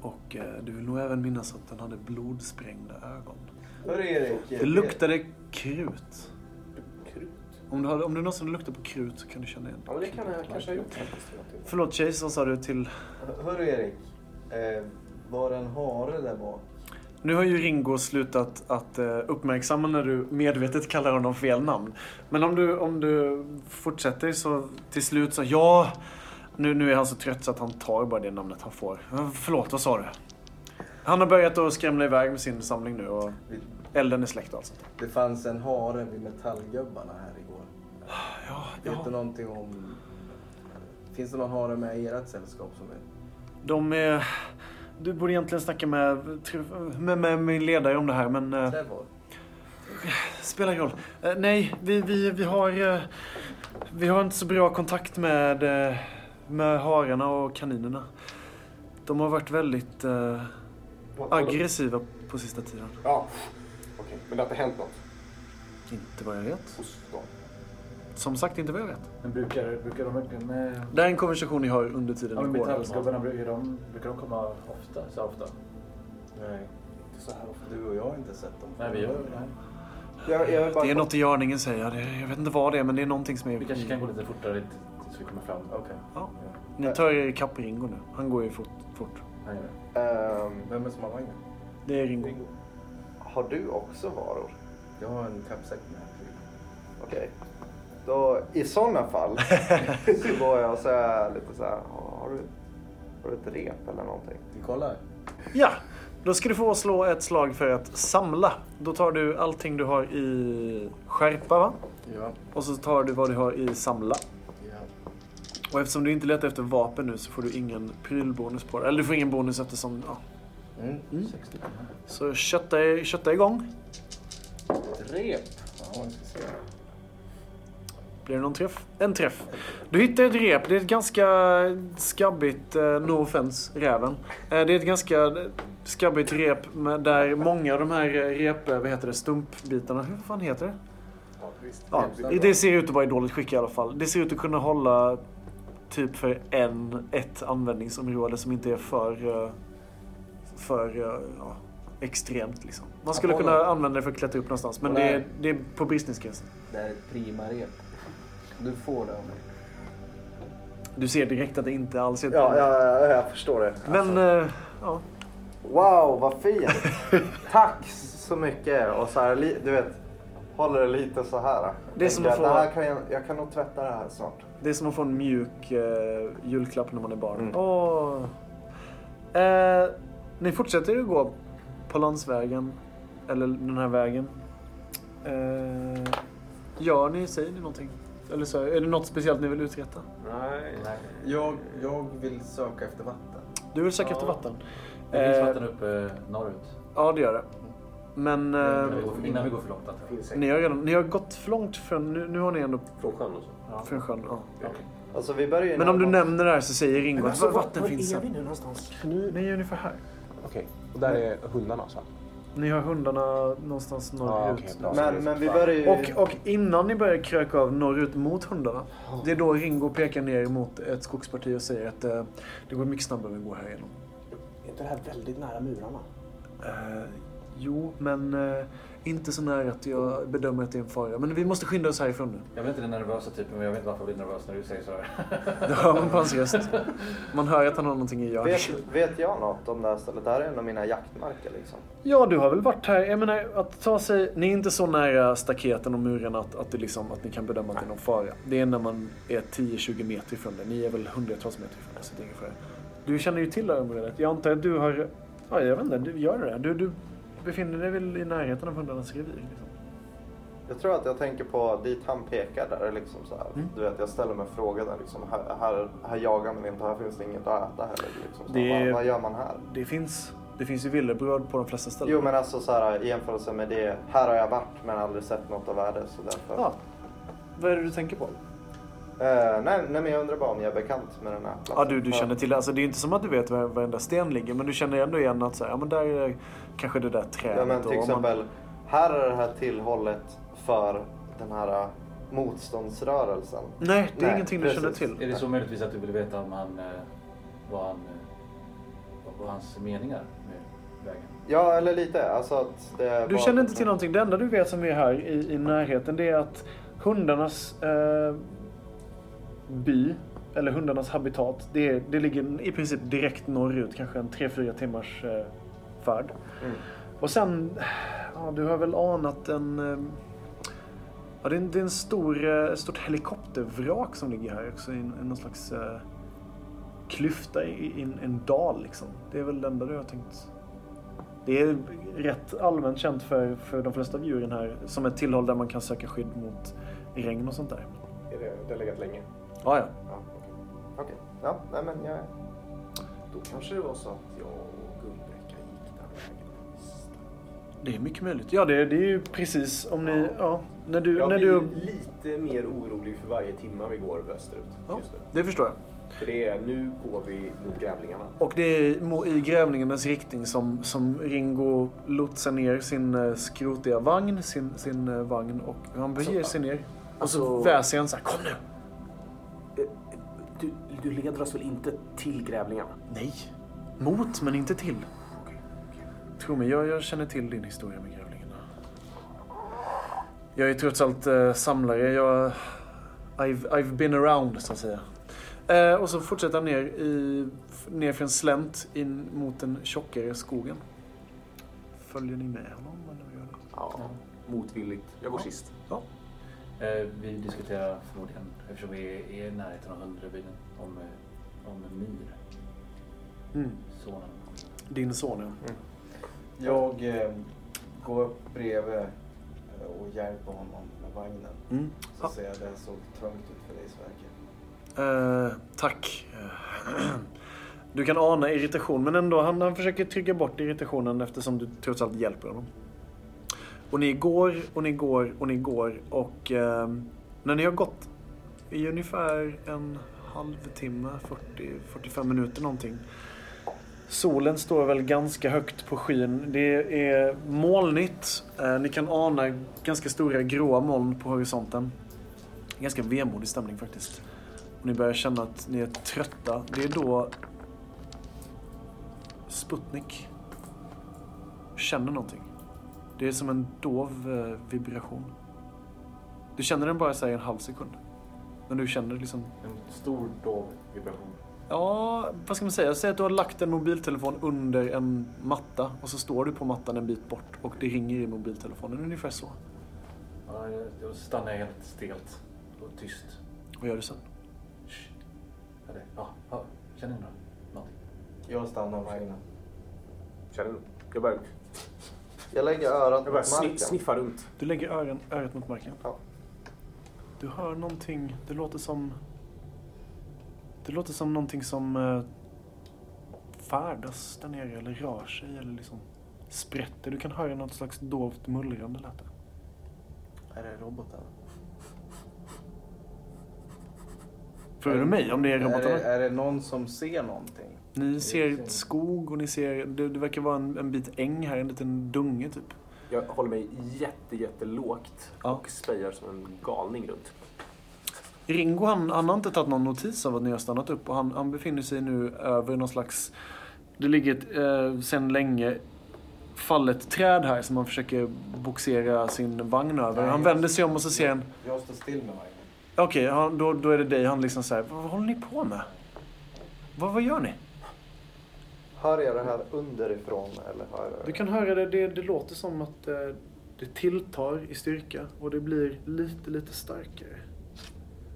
Och eh, du vill nog även minnas att den hade blodsprängda ögon. Hörru Erik. Det luktade krut. Om du, hade, om du någonsin luktar på krut så kan du känna igen Ja, men det kan jag kanske ha gjort faktiskt. Förlåt Chase, vad sa du till... Hörru Erik. Eh, var det en hare där bak? Nu har ju Ringo slutat att eh, uppmärksamma när du medvetet kallar honom fel namn. Men om du, om du fortsätter så till slut så, ja, nu, nu är han så trött så att han tar bara det namnet han får. Förlåt, vad sa du? Han har börjat att skrämma iväg med sin samling nu och elden är släckt och allt sånt. Det fanns en hare vid metallgubbarna här. Ja, Vet ja. du någonting om... Finns det någon hare med i ert sällskap som är... De är... Du borde egentligen snacka med, med, med min ledare om det här men... eh, Trevor? Spelar ingen roll. Eh, nej, vi, vi, vi har... eh, vi har inte så bra kontakt med, med hararna och kaninerna. De har varit väldigt eh, aggressiva på sista tiden. Ja, okej. Men det har inte hänt något Inte vad jag vet. hos dem? Som sagt, inte vad jag vet. Men brukar, brukar de verkligen... Eh, Det är en konversation ni har under tiden ja, ni går. metallgubbarna, brukar de, brukar de komma ofta? Så ofta? Nej. Inte så här ofta. Du och jag har inte sett dem. Nej, vi gör nej. Jag, jag bara Det är något i görningen säger jag. Det- Jag vet inte vad det är, men det är någonting som är... Vi kanske kan gå lite fortare tills vi kommer fram. Okej. Ja. Ni tar er ikapp Ringo nu. Han går ju fort. fort. Nej, nej. Ehm, Vem är det som har vagnen? Det är Ringo. har du också varor? Jag har en kappsäck med. Okej. Då, i sådana fall så går jag och säger lite så här. Har du, har du ett rep eller någonting? Vi kollar. Ja, då ska du få slå ett slag för att samla. Då tar du allting du har i skärpa va? Ja. Och så tar du vad du har i samla. ja. Och eftersom du inte letar efter vapen nu så får du ingen prylbonus på det. Eller du får ingen bonus eftersom... Ja. Mm. Mm. 60. Så kötta, kötta igång. Ett rep. Ja, vi ska se. Blir det någon träff? En träff. Du hittar ett rep. Det är ett ganska skabbigt, eh, no offense, räven. Eh, det är ett ganska skabbigt rep med, där många av de här eh, rep, eh, vad heter det, stumpbitarna, hur fan heter det? Ja, det ser ut att vara i dåligt skick i alla fall. Det ser ut att kunna hålla typ för en, ett användningsområde som inte är för, för ja, extremt. Liksom. Man skulle kunna använda det för att klättra upp någonstans, men det är, det är på businessgränsen. Det är ett prima rep. Du får det av mig. Du ser direkt att det inte alls är ett Ja, ja, ja, jag förstår det. Men, eh, ja. Wow, vad fint! Tack så mycket. Och så här, li- du vet, håller det lite så här. Det är som att få- det här kan jag, jag kan nog tvätta det här snart. Det är som att få en mjuk eh, julklapp när man är barn. Mm. Åh. Eh, ni fortsätter ju gå på landsvägen. Eller den här vägen. Eh, Gör ni, säger ni någonting? Eller så, är det något speciellt ni vill uträtta? Nej. Nej. Jag, jag vill söka efter vatten. Du vill söka Ja. efter vatten? Det finns Eh, vatten uppe norrut. Ja, det gör det. Men eh, Innan vi går- Innan vi går för långt ni, har redan, ni har gått för långt från... Nu, nu har ni ändå Från sjön och så. Ja. från sjön. Ja. Okej. Alltså vi börjar ju Men om du nämner det här så säger Ringo att alltså, va- var, vatten var finns är här. vi nu någonstans? Nu, ni är ungefär här. Okej, och där är hundarna alltså? Ni har hundarna någonstans norrut. Okej, bra. Men, men vi börjar ju... Och, och innan ni börjar kröka av norrut mot hundarna. Det är då Ringo pekar ner mot ett skogsparti och säger att eh, det går mycket snabbare att gå här igenom. Är inte det här väldigt nära murarna? Eh, jo, men eh, inte så nära att jag bedömer att det är en fara. Men vi måste skynda oss härifrån nu. Jag vet inte den nervösa typen, men jag vet inte varför jag blir nervös när du säger sådär. Det hör man på hans röst. Man hör att han har någonting i jag. Vet, vet jag något om det här stället? Det här är en av mina jaktmarker liksom. Ja, du har väl varit här. Jag menar, att ta sig... Ni är inte så nära staketen och murarna att, att, det liksom, att ni kan bedöma att det är någon fara. Det är när man är 10-20 meter ifrån det. Ni är väl hundratals meter ifrån det, så det är ingen fara. Du känner ju till det här området. Jag antar att du har... Ja, jag vet inte. Du gör det. Du, du befinner dig väl i närheten av hundarnas revir? Liksom. Jag tror att jag tänker på dit han pekar där liksom så. Mm. Du vet, jag ställer mig frågan liksom. Här, här, här jagar man inte, här finns det inget att äta heller. Liksom, så Det- vad, vad gör man här? Det finns, det finns ju villebråd på de flesta ställen. Jo men alltså så här i jämförelse med det. Här har jag varit men aldrig sett något av värde så därför. Ja. Vad är det du tänker på? Eh, nej, nej men jag undrar bara om jag är bekant med den här platsen. Ja, du, du känner till det. Alltså, det är inte som att du vet var varenda sten ligger, men du känner ändå igen att så här, ja, men där är kanske det där trädet. Ja men till om man- exempel. Här är det här tillhållet för den här uh, motståndsrörelsen. Nej, det är Nej, ingenting du precis. känner till. Är det så möjligtvis att du vill veta om han, eh, vad, han, eh, vad hans meningar med vägen? Ja eller lite. Alltså att det Du känner inte till någonting. Det enda du vet som är här i, i närheten det är att hundarnas eh, by, eller hundarnas habitat, det, det ligger i princip direkt norrut. Kanske en 3-4 timmars eh, färd. Mm. Och sen, ja, du har väl anat en... eh, Ja, det är en, det är en stor, eh, stort helikoptervrak som ligger här också. I någon slags eh, klyfta i, i en, en dal liksom. Det är väl det enda du har tänkt. Det är rätt allmänt känt för, för de flesta av djuren här som ett tillhåll där man kan söka skydd mot regn och sånt där. Är det, det har legat länge? Ja, ja. Ja, okej. Okej. Ja, nej men jag... Då kanske det var så att jag och Gullbräcka gick den vägen. Det är mycket möjligt. Ja, det, det är ju precis om ni... Ja, när du... Jag när blir du lite mer orolig för varje timme vi går österut ja, nu. det förstår jag. För det är, nu går vi mot grävlingarna. Och det är i grävningarnas riktning som, som Ringo lotsar ner sin eh, skrotiga vagn, sin, sin eh, vagn och han beger sig ner. Och så alltså- väser han så här, kom nu! Du, leder oss väl inte till grävlingarna? Nej. Mot, men inte till. Tro mig, jag, jag känner till din historia med grävlingarna. Jag är trots allt eh, samlare. Jag, I've, I've been around, så att säga. Eh, och så fortsätter han ner, i, ner för en slänt in mot den tjockare skogen. Följer ni med honom? Eller gör ni? Ja, motvilligt. Jag går Ja. sist. Eh, vi diskuterar förmodligen, eftersom vi är i närheten av hundrabyn, om, eh, om Myr, Mm. sonen. Din son, ja. Jag eh, går upp bredvid eh, och hjälper honom med vagnen. Mm. Så ser jag det såg trångt ut för dig Sverker. Eh, tack. Eh, Du kan ana irritation, men ändå, han, han försöker trycka bort irritationen eftersom du trots allt hjälper honom. Och ni går, och ni går, och ni går, och eh, när ni har gått i ungefär en halvtimme, 40-45 minuter någonting. Solen står väl ganska högt på skyn. Det är molnigt. Eh, ni kan ana ganska stora gråa moln på horisonten. Ganska vemodig stämning faktiskt. Och ni börjar känna att ni är trötta. Det är då Sputnik känner någonting. Det är som en dov eh, vibration. Du känner den bara så här i en halv sekund. Men du känner liksom... En stor dov vibration. Ja, vad ska man säga? Säg att du har lagt en mobiltelefon under en matta och så står du på mattan en bit bort och det ringer i mobiltelefonen. Ungefär så. Ja, jag, stannar helt stelt och tyst. Vad gör du sen? Shh. Ja, det, ja, ja, känner ni något? någonting? Jag stannar vagnen. Känner du? Jag börjar, Jag lägger örat jag mot marken. sniffa runt. Du lägger öron, örat mot marken. Ja. Du hör någonting. Det låter som... Det låter som någonting som eh, färdas där nere eller rör sig eller liksom sprätter. Du kan höra något slags dovt mullrande lät det. Är det roboten? Frågar du mig om det är Är robotarna? det, är det någon som ser någonting? Ni ser skog och ni ser... Det, det verkar vara en, en bit äng här, en liten dunge typ. Jag håller mig jätte, jättelågt Ja. och spejar som en galning runt. Ringo han, han har inte tagit någon notis av att ni har stannat upp och han, han befinner sig nu över någon slags... Det ligger ett, eh, sen länge fallet träd här som han försöker boxera sin vagn över. Nej, Han vänder sig om och så ser han... Jag står still med vagnen. Okej, han- då, då är det dig han liksom säger vad håller ni på med? Vad, vad gör ni? Hör jag det här underifrån eller hör jag Du kan höra det, det, det låter som att eh, det tilltar i styrka och det blir lite, lite starkare.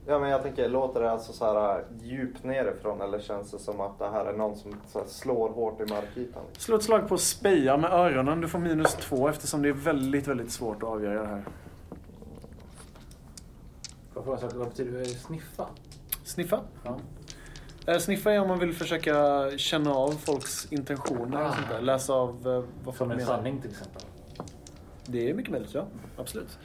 Ja men jag tänker, låter det alltså så här djupt nerifrån eller känns det som att det här är någon som så här slår hårt i markytan? Slå ett slag på speja med öronen. Du får minus två eftersom det är väldigt, väldigt svårt att avgöra det här. Får jag fråga en sak? Vad betyder det? Sniffa? Sniffa. Ja. Eh, Sniffa är om man vill försöka känna av folks intentioner och Ah. sånt där. Läsa av eh, vad folk Som en menar. sanning till exempel. Det är mycket möjligt, ja. Absolut.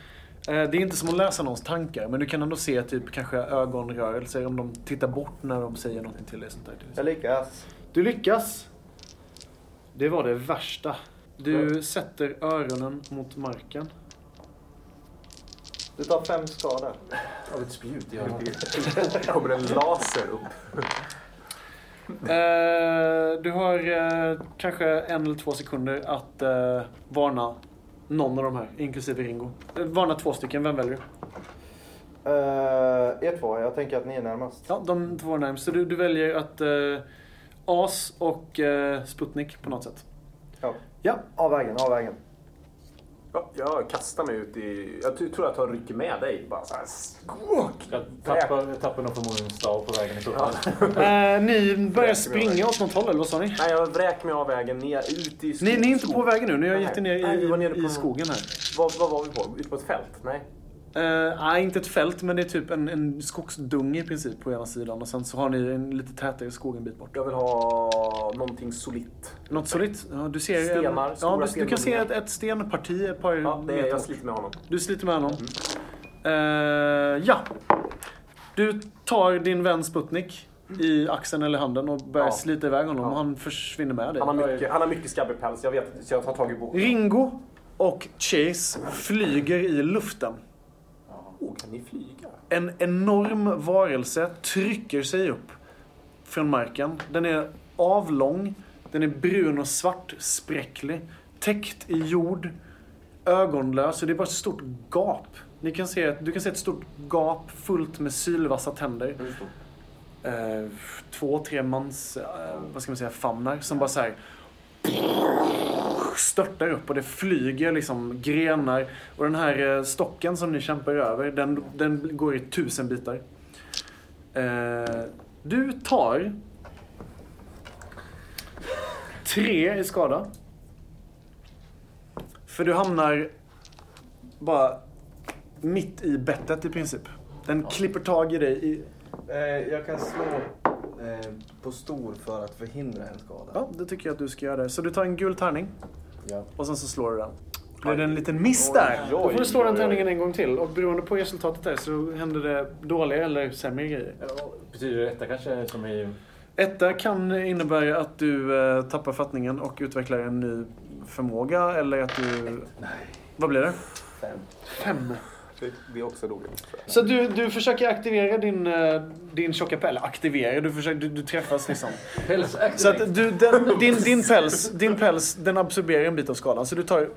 Eh, Det är inte som att läsa någons tankar, men du kan ändå se typ kanske ögonrörelser om de tittar bort när de säger någonting till dig. Sånt där. Jag lyckas. Du lyckas. Det var det värsta. Du sätter öronen mot marken. Du tar fem skador. Av ett spjut ögonen. Det kommer en laser upp. Eh, du har eh, kanske en eller två sekunder att eh, varna någon av de här, inklusive Ringo. Eh, varna två stycken, vem väljer du? Uh, er två, jag tänker att ni är närmast. Ja, de två är närmast. Så du, du väljer att eh, As och Sputnik på något sätt. Ja. Ja. Av vägen, av vägen. Ja, jag kastar mig ut i... Jag tror att jag rycker med dig. Bara så här. skåk. Jag tappar, jag tappar nog förmodligen en stav på vägen i så fall. Eh, ni börjar springa åt något håll, eller vad sa ni? Nej, jag vräker mig av vägen ner ut i skog. Ni, ni är inte på vägen nu, ni har Nej. gett er ner Nej, i, i på- skogen här. Vad, vad var vi på? Ute på ett fält? Nej. Eh, nej, inte ett fält, men det är typ en, en skogsdunge i princip på ena sidan. Och sen så har ni en lite tätare skog en bit bort. Jag vill ha någonting solitt. Något solitt? Ja, du ser Stenar, en, stora ja, du, du kan se ett, ett stenparti ett par Ja, det meter jag sliter med honom. Du sliter med honom. Eh, ja. Du tar din vän Sputnik i axeln eller handen och börjar Ja. slita iväg honom Ja. och han försvinner med dig. Han har mycket, han har mycket skabbig päls. Jag vet så jag tar tag i boken. Ringo och Chase flyger i luften. Kan ni flyga? En enorm varelse trycker sig upp från marken. Den är avlång, den är brun och svart, spräcklig, täckt i jord, ögonlös. Och det är bara ett stort gap. Ni kan se, du kan se ett stort gap fullt med sylvassa tänder. Eh, två, tre mans, eh, vad ska man säga, famnar som bara så här störtar upp och det flyger liksom grenar. Och den här eh, stocken som ni kämpar över, den, den går i tusen bitar. Eh, du tar tre i skada. För du hamnar bara mitt i bettet i princip. Den klipper tag i dig i... Eh, jag kan slå eh, på stor för att förhindra en skada. Ja, det tycker jag att du ska göra. Det. Så du tar en gul tärning Ja. och sen så slår du den. Blir det en liten miss där, Oj, då får du slå oj, den oj. tärningen en gång till. Och beroende på resultatet där så händer det dåliga eller sämre grejer. Betyder det detta kanske som i... Etta kan innebära att du eh, tappar fattningen och utvecklar en ny förmåga eller att du... Nej. Vad blir det? Fem. Fem. Det, är också roligt. Så du, du försöker aktivera din, eh, din tjocka päls. Aktivera, du, försöker, du, du träffas liksom. Päls Så att du, den, din, din, päls, din päls den absorberar en bit av skadan. Så du tar,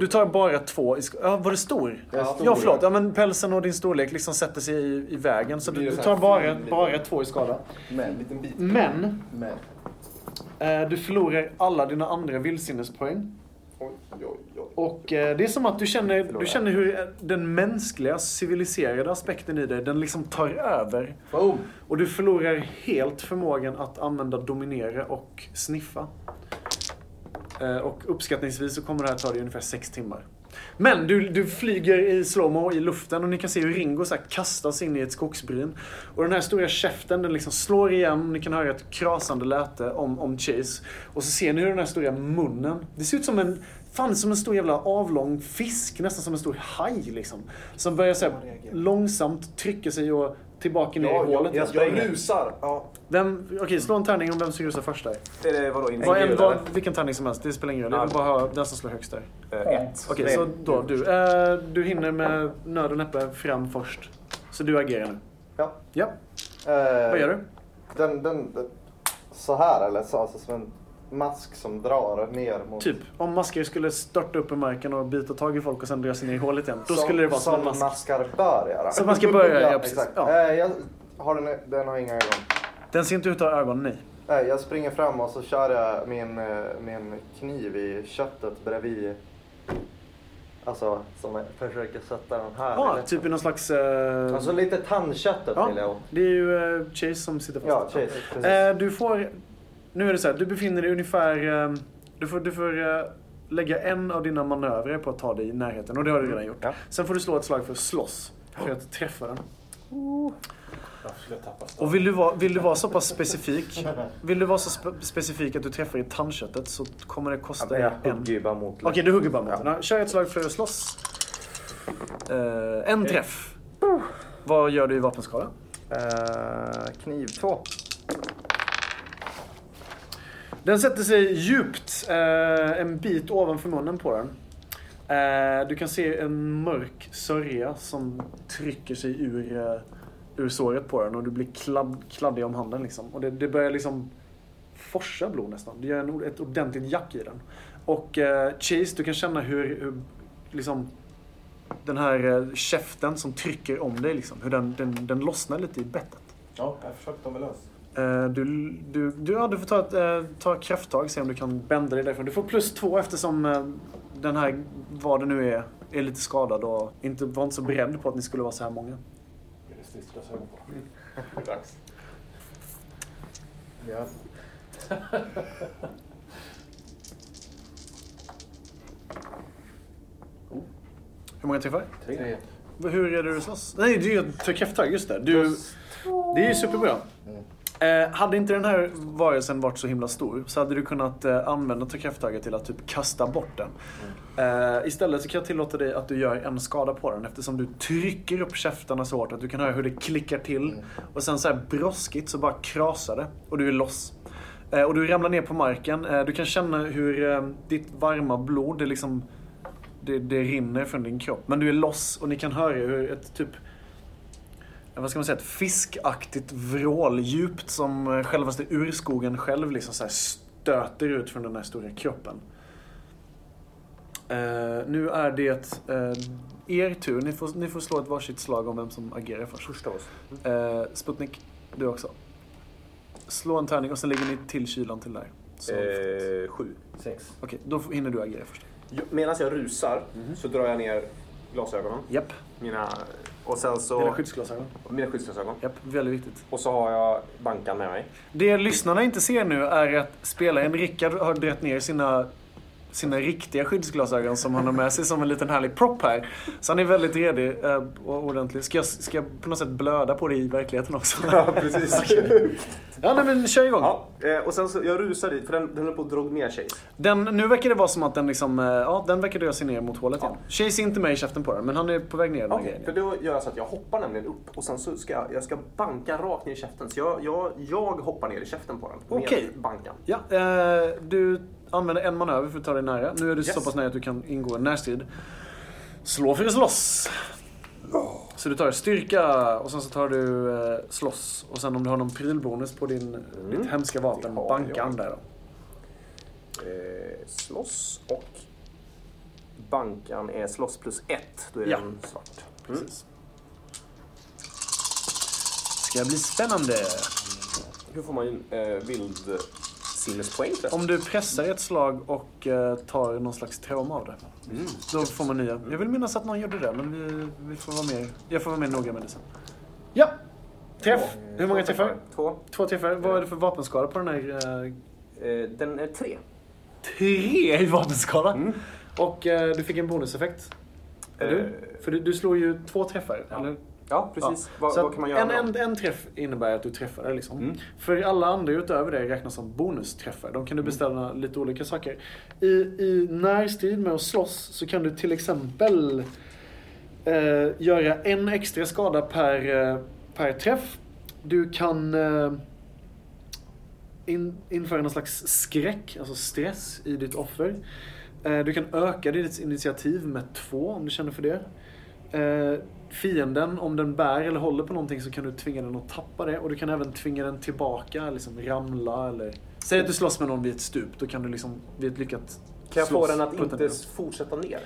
du tar bara två i Ja, var det stor? Är stor. Ja, förlåt. Ja, men pälsen och din storlek liksom sätter sig i, i vägen. Så du, du tar bara, bara två i skada. Men, En liten bit. Men men. eh, du förlorar alla dina andra vildsinnespoäng. Oj, oj. Och eh, det är som att du känner, du känner hur den mänskliga, civiliserade aspekten i dig, den liksom tar över. Boom! Och du förlorar helt förmågan att använda dominera och sniffa. Eh, och uppskattningsvis så kommer det här ta dig ungefär sex timmar. Men du, du flyger i slowmo i luften och ni kan se hur Ringo så kastas in i ett skogsbryn. Och den här stora käften den liksom slår igen. Ni kan höra ett krasande läte om, om Chase. Och så ser ni hur den här stora munnen, det ser ut som en Fan, som en stor jävla avlång fisk, nästan som en stor haj liksom. Som börjar så här, långsamt trycka sig och tillbaka ner i hålet. jag Jag springer. rusar. Ja. Vem, okej, slå en tärning om vem som rusar först där. Är det vadå? Vad, Intriger, en, vad, vilken tärning som helst, det spelar ingen roll. Jag vill bara ha den som slår högst där. Eh, Ett. Okej, så då du. Eh, du hinner med nöd och näppe fram först. Så du agerar nu. Ja. Ja, Eh, vad gör du? Den, den, den, så här eller så, alltså som en mask som drar ner mot... Typ, om maskar skulle störta upp i marken och bita tag i folk och sen sig ner i hålet igen. Då som, skulle det vara som en mask. maskar bör göra. Som maskar bör göra, ja, precis. Exakt. Ja. Eh, jag har den, den har inga ögon. Den ser inte ut att ha ögon, nej. Nej, jag springer fram och så kör jag min, eh, min kniv i köttet bredvid. Alltså, som jag försöker sätta den här. Ja, eller- typ i någon slags... Eh, Alltså lite tandköttet ja, vill jag åt. det är ju eh, Chase som sitter fast. Ja, Chase. Eh, du får... Nu är det så här, du befinner dig ungefär... Eh, du får, du får eh, lägga en av dina manövrer på att ta dig i närheten och det har du redan gjort. Ja. Sen får du slå ett slag för att slåss. För att träffa den. Jag stav? Och vill du, vara, vill du vara så pass specifik Vill du vara så spe, specifik att du träffar i tandköttet så kommer det Ja, kosta dig jag en. hugger ju bara mot. Okej, du hugger bara mot den. Ja, Kör ett slag för att slåss. Eh, en träff. Vad gör du i vapenskala? Eh, kniv två. Den sätter sig djupt, eh, en bit ovanför munnen på den. Eh, du kan se en mörk sörja som trycker sig ur, eh, ur såret på den och du blir kladd, kladdig om handen liksom. Och det, det börjar liksom forsa blod nästan. Det gör en, ett ordentligt jack i den. Och eh, Chase, du kan känna hur, hur liksom den här eh, käften som trycker om dig liksom, hur den, den, den lossnar lite i bettet. Ja, jag försökte ta mig lös. Eh, Du, du, du, ja, du får ta ett eh, ta ett krafttag, se om du kan bända dig därifrån. Du får plus två eftersom eh, den här, vad det nu är, är lite skadad och inte var inte så beredd på att ni skulle vara så här många. Är det stridsglasögon på? Dags. Ja. Hur många träffar? Tre. Hur är det du slåss? Nej, du gör ett krafttag, just det. Du, det är ju superbra. Eh, hade inte den här varelsen varit så himla stor så hade du kunnat eh, använda ta krafttaget till att typ kasta bort den. Eh, istället så kan jag tillåta dig att du gör en skada på den eftersom du trycker upp käftarna så hårt att du kan höra hur det klickar till. Och sen så här broskigt så bara krasar det och du är loss. Eh, och du ramlar ner på marken. Eh, du kan känna hur eh, ditt varma blod, det liksom det, det rinner från din kropp. Men du är loss och ni kan höra hur ett typ vad ska man säga, ett fiskaktigt vrål djupt som eh, självaste urskogen själv liksom så här stöter ut från den här stora kroppen. Eh, nu är det eh, er tur. Ni får, ni får slå ett varsitt slag om vem som agerar först. Första oss. Eh, Sputnik, du också. Slå en tärning och sen lägger ni till kylan till där. Så, sju. Sex. Okej, då hinner du agera först. Medan jag rusar så drar jag ner glasögonen. Japp, Mina, och sen så... dina skyddsglasögon. mina skyddsglasögon. Japp, väldigt viktigt. Och så har jag bankan med mig. Det lyssnarna inte ser nu är att spelaren Rickard har dragit ner sina, sina riktiga skyddsglasögon som han har med sig som en liten härlig prop här. Så han är väldigt redig eh, och ordentlig. Ska jag, ska jag på något sätt blöda på det i verkligheten också? Ja, precis. ja, nej, men kör igång. ja, eh, och sen så, jag rusar dit, för den, den är på att dra ner Chase. Den, nu verkar det vara som att den liksom, eh, ja, den verkar dra sig ner mot hålet igen. Chase är inte med i käften på den, men han är på väg ner den grejen. för då gör jag så att jag hoppar nämligen upp och sen så ska jag, jag ska banka rakt ner i käften. Så jag, jag, jag hoppar ner i käften på den. Okej. Med bankan. Ja, eh, du använder en manöver för att ta dig nära. Nu är du så Yes. pass nära att du kan ingå en närstrid. Slå för att slåss. Så du tar styrka och sen så tar du eh, slåss. Och sen om du har någon prylbonus på din, ditt hemska vapen, Det har banka jag. an där då. Eh, slåss och bankan är slåss plus ett. Då är Ja. den svart. Mm. Precis. Ska bli spännande. Hur får man ju eh, vild sinnespoäng förresten? Om du pressar ett slag och eh, tar någon slags trauma av det. Då får man nya. Jag vill minnas att någon gjorde det, men vi, vi får vara mer, jag får vara mer noga med det sen. Ja! Träff! Hur många träffar? Två. Två träffar. Vad är det för vapenskada på den här? Eh, Eh, den är tre. tre i vapenskada? Och eh, du fick en bonuseffekt. Hur? Eh. För du, du slår ju två träffar, Ja. eller? Ja, precis. Vad, Så vad kan man göra en, en, en träff innebär att du träffar det liksom. Mm. För alla andra utöver det räknas som bonusträffar. De kan du beställa lite olika saker. I, I närstrid med att slåss så kan du till exempel eh, göra en extra skada per, eh, per träff. Du kan eh, in, införa någon slags skräck, alltså stress i ditt offer. Eh, du kan öka ditt initiativ med två om du känner för det. Fienden, om den bär eller håller på någonting så kan du tvinga den att tappa det. Och du kan även tvinga den tillbaka, liksom ramla eller... Säg att du slåss med någon vid ett stup, då kan du liksom vid ett lyckat Kan jag få den att inte ner. fortsätta ner?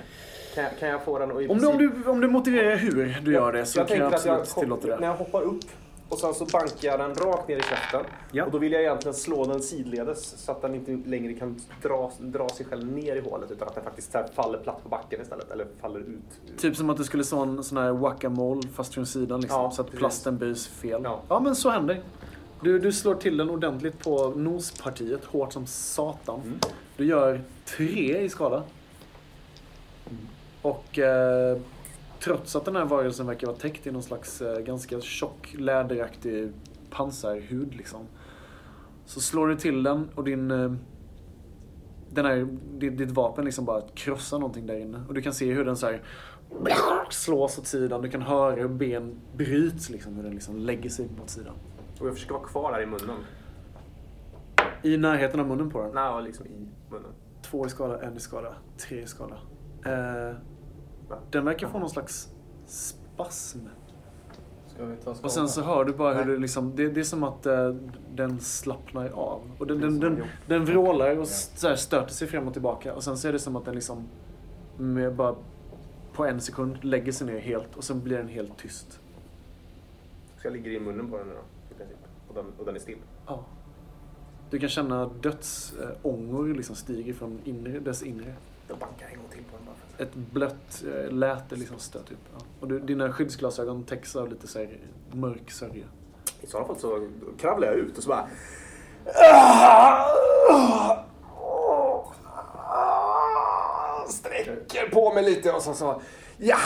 Kan jag, kan jag få den att Om du, om, du, om du motiverar hur du gör det så jag kan jag absolut jag, tillåta När det. jag hoppar upp och sen så bankar jag den rakt ner i käften. Ja. Och då vill jag egentligen slå den sidledes så att den inte längre kan dra, dra sig själv ner i hålet utan att den faktiskt faller platt på backen istället. Eller faller ut. Typ som att du skulle slå en sån här whack-a-mole fast från sidan liksom, Ja, så att precis. plasten böjs fel. Ja. Ja. men så händer. Du, du slår till den ordentligt på nospartiet, hårt som satan. Mm. Du gör tre i skada. Och eh, trots att den här varelsen verkar vara täckt i någon slags eh, ganska tjock läderaktig pansarhud liksom. Så slår du till den och din... Eh, den här, ditt, vapen liksom bara krossar någonting där inne. Och du kan se hur den så här slås åt sidan. Du kan höra hur ben bryts liksom. Hur den liksom lägger sig mot sidan. Och jag försöker vara kvar där i munnen. I närheten av munnen på den. Nej, liksom i munnen. Två i skada, en i skada, tre i skada. Eh? Den verkar få någon slags spasm. Och sen så hör du bara hur det liksom, det, det är som att eh, den slappnar av. Och den, den, den, en den vrålar och så här stöter sig fram och tillbaka. Och sen så är det som att den liksom med bara på en sekund lägger sig ner helt och sen blir den helt tyst. Så jag ligger i munnen på den nu då. I princip. Och den, och den är still. Ja. Du kan känna dödsångor liksom stiger från inre, dess inre. Då bankar jag en gång till på den bara för att... Ett blött eh, läte liksom stöter upp. Ja. Och du, dina skyddsglasögon täcks av lite så här mörk sörja. I sådana fall så kravlar jag ut och så bara... Sträcker på mig lite och så så... Ja!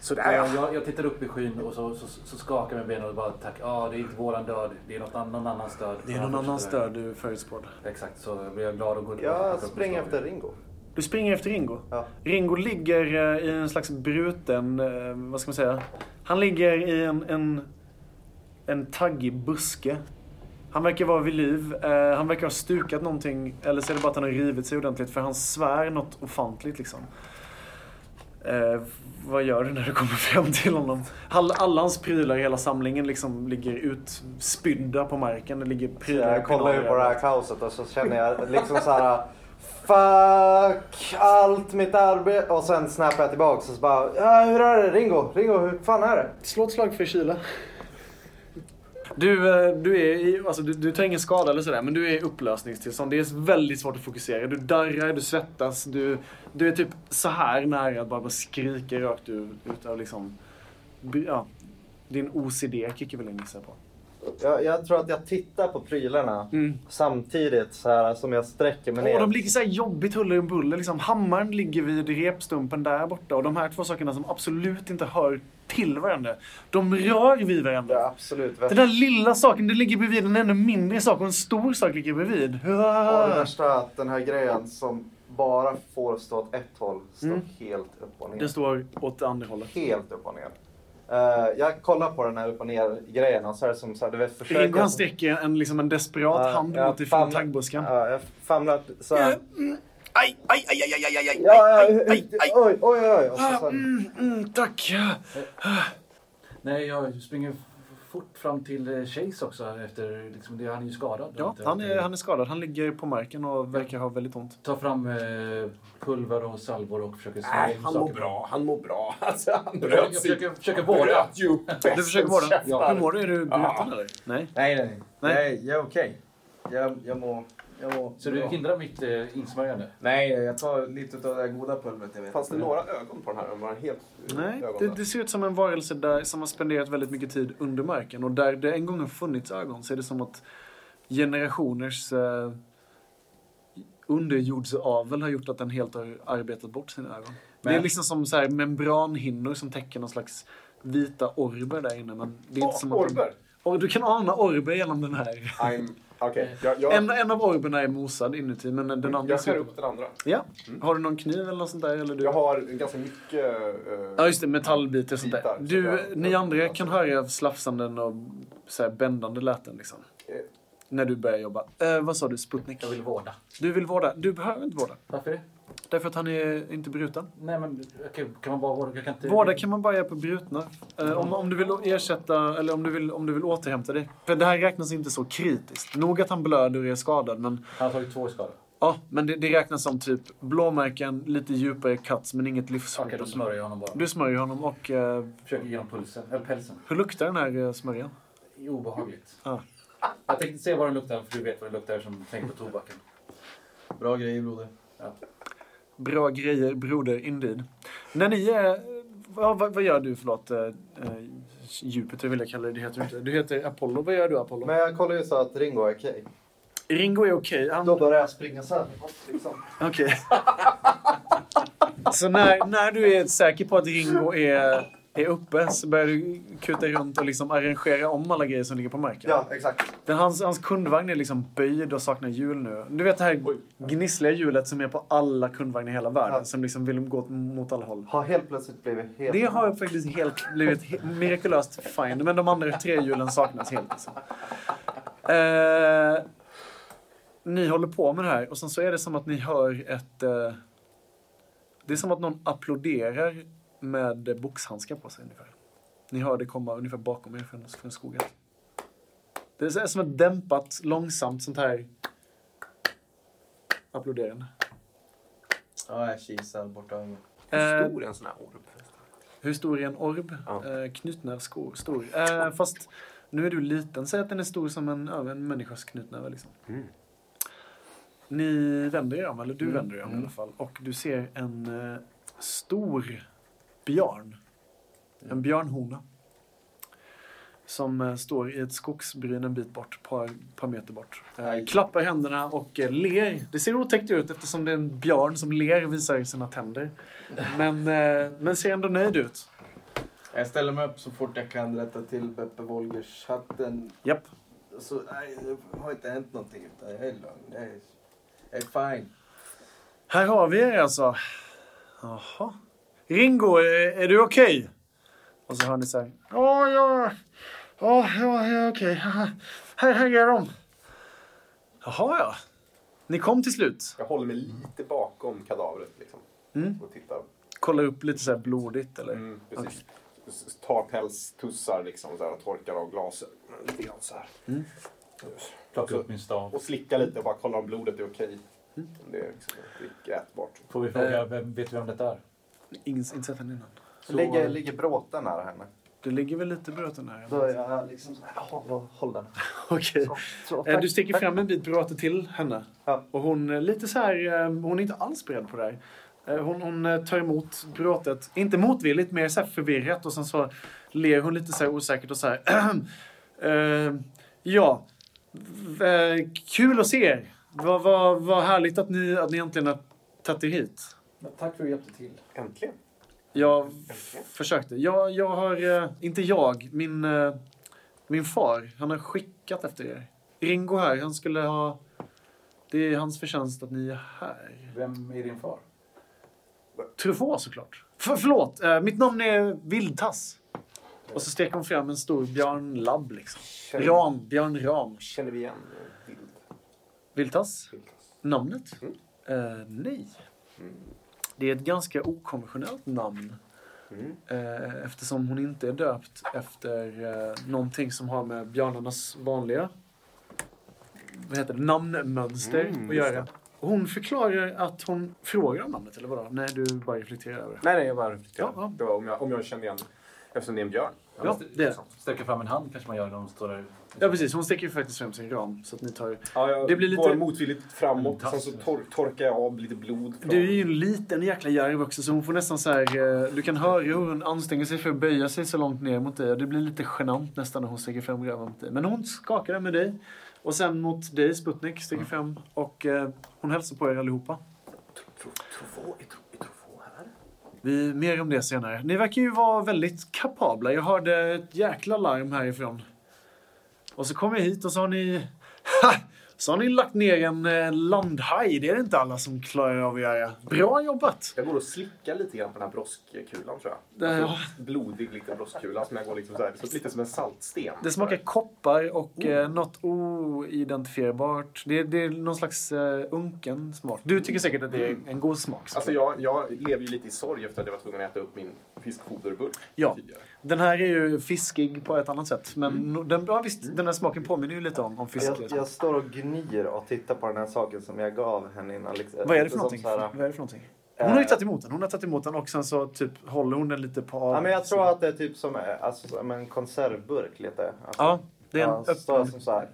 Sådär Jag, ja. jag, jag tittar upp i skyn och så, så, så skakar jag med benen och bara tack. Ja, det är inte våran död. Det är något annan, någon annans död. Det är någon annans död du förutspår. Exakt, så blir jag glad och går Jag springer efter Ringo. Du springer efter Ringo. Ja. Ringo ligger eh, i en slags bruten, eh, vad ska man säga? Han ligger i en, en, en taggig buske. Han verkar vara vid liv. Eh, han verkar ha stukat någonting. Eller så är det bara att han har rivit sig ordentligt för han svär något ofantligt liksom. Eh, vad gör du när du kommer fram till honom? All, alla hans prylar i hela samlingen liksom ligger utspydda på marken. Det ligger prylar jag kollar ju på det här kaoset och så känner jag liksom så här. Fuck allt mitt arbete. Och sen snappar jag tillbaka och så bara. Ja, hur är det Ringo? Ringo, hur fan är det? Slå ett slag för kyla. Du, eh, du, är i, alltså, du, du tar ingen skada eller sådär, men du är i upplösningstillstånd. Det är väldigt svårt att fokusera. Du darrar, du svettas, du, du är typ så här nära att bara skrika rakt ut, av liksom... Ja, din OCD kickar väl in gissar på. Jag, jag tror att jag tittar på prylarna Mm. samtidigt så här som jag sträcker mig Åh, ner. de ligger så här jobbigt huller om buller. Liksom, hammaren ligger vid repstumpen där borta och de här två sakerna som absolut inte hör till varandra. De rör vid varandra. Ja, absolut. Den där lilla saken, det ligger bredvid en ännu mindre sak och en stor sak ligger bredvid. Och det värsta är att den här grejen som bara får stå åt ett håll står Mm. helt upp och ner. Den står åt andra hållet. Helt upp och ner. Eh, jag kollar på den här upp och ner grejen och så är det som så här, du vet försöker... Ringo han sträcker en, liksom en desperat Ja, hand mot ifrån famlar- taggbusken. Ja, jag famlar så här. Aj, aj, aj, aj, aj, aj, aj, Ja, aj, aj, aj. oj, oj, oj. Och så, Ah, så, mm, mm, tack. Nej, jag springer fort fram till eh, Chase också efter, liksom, det, han är ju skadad. Ja, Inte- han är, han är skadad. Han ligger på marken och verkar ha väldigt ont. Tar fram eh, pulver och salvor och försöker slå Nej, in han saker. mår bra. Han mår bra. Alltså, han Jag bröt sig. försöker, försöker vårda. Bröt ju upp Du försöker vårda? käftar. Hur mår du? Är du bruten Ja. eller? Nej. Nej, nej, nej. Nej. jag är okej. Jag, jag mår... Mår Så du hindrar mitt eh, insmörjande? Nej, jag tar lite av det goda pulvret. Jag vet Fanns det några ögon på den här? Var den helt Nej, ögon det, det ser ut som en varelse där, som har spenderat väldigt mycket tid under marken. Och där det en gång har funnits ögon så är det som att generationers eh, underjordsavel har gjort att den helt har arbetat bort sina ögon. Det är Men- liksom som så här membranhinnor som täcker någon slags vita orber där inne. Men det är inte som att de- Orber? Och du kan ana orber genom den här. I'm... Okej, jag, jag, En, en av orberna är mosad inuti, men den andra jag skär ser upp den andra. Ja. Har du någon kniv eller något sånt där? Eller du? Jag har ganska mycket... eh, Ja, just det. Metallbitar och sånt där. Bitar, Du, jag- ni andra kan höra slafsanden och så här bändande läten liksom. Eh. När du börjar jobba. Eh, vad sa du? Sputnik? Jag vill vårda. Du vill vårda. Du behöver inte vårda. Varför det? Därför att han är inte bruten. Nej men okej, kan man bara vårda? Jag kan inte... Vårda kan man bara göra på brutna. Eh, om, om du vill ersätta, eller om du vill, om du vill återhämta dig. För det här räknas inte så kritiskt. Nog att han blöder och är skadad, men Han har tagit två i skada. Ja, men det, det räknas som typ blåmärken, lite djupare cuts, men inget Okej, livshotande. då smörjer jag honom bara. Du smörjer honom och... eh, Försöker ge honom pulsen, eller pälsen. hur luktar den här uh, smörjan? Obehagligt. Ja. Jag tänkte se vad den luktar, för du vet vad det luktar som tänker på tobaken. Bra grejer broder. Bra grejer, broder, indeed. När ni är... Ja, vad, vad gör du, förlåt? Uh, Jupiter vill jag kalla dig, det heter inte. Du heter Apollo. Vad gör du, Apollo? Men jag kollar ju så att Ringo är okej. Ringo är okej. Han... Då börjar jag springa så här. Liksom. Okej. Så när, när du är säker på att Ringo är, är uppe så börjar du kuta runt och liksom arrangera om alla grejer som ligger på marken? Ja, exakt. Den, hans, hans kundvagn är liksom böjd och saknar hjul nu. Du vet det här gnissliga hjulet som är på alla kundvagnar i hela världen. Ja. Som liksom vill gå mot alla håll. Har helt plötsligt blivit helt... Det har faktiskt helt blivit he- mirakulöst fine. Men de andra tre hjulen saknas helt. Liksom. Eh, ni håller på med det här och sen så är det som att ni hör ett... Eh, det är som att någon applåderar med boxhandskar på sig ungefär. Ni hör det komma ungefär bakom er från, från skogen. Det är så- som ett dämpat, långsamt sånt här applåderande. Ja, jag kisar borta. Hur Eh, stor är en sån här orb? Hur stor är en orb? Ja. Eh, knutnävsskor. Stor. Eh, fast nu är du liten. Säg att den är stor som en, ja, en människas knutnäve. Liksom. Mm. Ni vänder er om, eller du Mm. vänder er om i Mm. alla fall. Och du ser en eh, stor björn. En björnhona. Som eh, står i ett skogsbryn en bit bort, ett par, par meter bort. Eh, klappar händerna och eh, ler. Det ser otäckt ut eftersom det är en björn som ler och visar sina tänder. Men, men ser ändå nöjd ut. Jag ställer mig upp så fort jag kan rätta till Beppe Wolgers hatten. Japp. Så, nej, det har inte hänt någonting utan jag är lugn. Jag är, jag är fine. Här har vi er alltså. Jaha. Ringo, är, är du okej? Och så hör ni så här. Ja, ja. Ja, ja, ja okej. Här, här är de. Jaha, ja. Ni kom till slut. Jag håller mig lite bakom kadavret liksom. Mm. Och tittar. Kollar upp lite så här blodigt eller? Mm, precis. S- Tar pälstussar liksom så här, och torkar av glasögonen lite grann så här. Plocka Så- upp min stav. Och slicka lite och bara kolla om blodet är okej. Mm. Om Det är liksom ätbart. Får vi fråga, vem, vet du vem det är? Ingen, inte sett henne innan. Så... Ligger, ligger bråten nära henne? Det ligger väl lite bröten här. Då är jag liksom så här, håll, håll den. Okej. Så, Eh, Du sticker tack. fram en bit bråte till henne. Ja. Och hon är lite så här, eh, hon är inte alls beredd på det här. Eh, Hon, hon eh, tar emot bråtet, inte motvilligt, mer så här förvirrat och sen så ler hon lite så här osäkert och så här. eh, ja, v- eh, kul att se er. Vad vad- vad härligt att ni, att ni äntligen har tagit er hit. Tack för att du hjälpte till. Äntligen. Jag f- försökte. Jag, jag har, eh, inte jag, min, eh, min far, han har skickat efter er. Ringo här, han skulle ha... Det är hans förtjänst att ni är här. Vem är din far? Truffaut såklart. För, förlåt, eh, mitt namn är Vildtass. Och så sträcker hon fram en stor björnlabb liksom. Känner, Ram, björn Ram. känner vi igen bild? Vildtass? Bild. Namnet? Mm. Eh, nej. Mm. Det är ett ganska okonventionellt namn. Mm. Eh, eftersom hon inte är döpt efter eh, någonting som har med björnarnas vanliga vad heter det, namnmönster Mm, att göra. Och hon förklarar att hon frågar om namnet, eller vadå? Nej, du bara reflekterar över det. Nej, nej, jag bara reflekterar. Ja, ja. Det var om jag, om jag kände igen Eftersom det är en björn. Ja, det är det. Sträcka fram en hand kanske man gör när de står där. Ja, precis. Hon sticker ju faktiskt fram sin ram. Så att ni tar... Ja, jag Det blir lite- går motvilligt framåt, Mm, sen så tor torkar jag av lite blod. Från... Du är ju en liten jäkla järv också, så hon får nästan så här... eh, Du kan höra hur hon anstränger sig för att böja sig så långt ner mot dig. Det blir lite genant nästan när hon sticker fram röven mot dig. Men hon skakar den med dig. Och sen mot dig, Sputnik, sticker fram. Och eh, hon hälsar på er allihopa. Tro- Trofå? Vi, mer om det senare. Ni verkar ju vara väldigt kapabla. Jag hörde ett jäkla larm härifrån. Och så kom jag hit och så har ni... Ha! Så har ni lagt ner en eh, landhaj. Det är det inte alla som klarar av att göra. Bra jobbat! Jag går och slickar lite grann på den här broskkulan tror jag. Det- Alltså, blodig liten broskkula som jag går liksom så här, så lite som en saltsten. Det smakar koppar och eh, något oidentifierbart. Det, det är någon slags eh, unken smak. Du tycker säkert att det är en god smak. Alltså jag, jag lever ju lite i sorg efter att jag var tvungen att äta upp min fiskfoderburk Ja. tidigare. Den här är ju fiskig på ett annat sätt. Men no- den, ja, visst, den här smaken påminner ju lite om, om fisk. Jag, jag står och gnyr och tittar på den här saken som jag gav henne innan. Liksom, Vad är det för någonting? så här- Vad är det för någonting? Hon har ju Eh, tagit emot den. Hon har tagit emot den och sen så typ håller hon den lite på Ja, men jag tror att det är typ som, eh, alltså, en konservburk lite. Alltså, Ja, det är en så står öppen... som så här.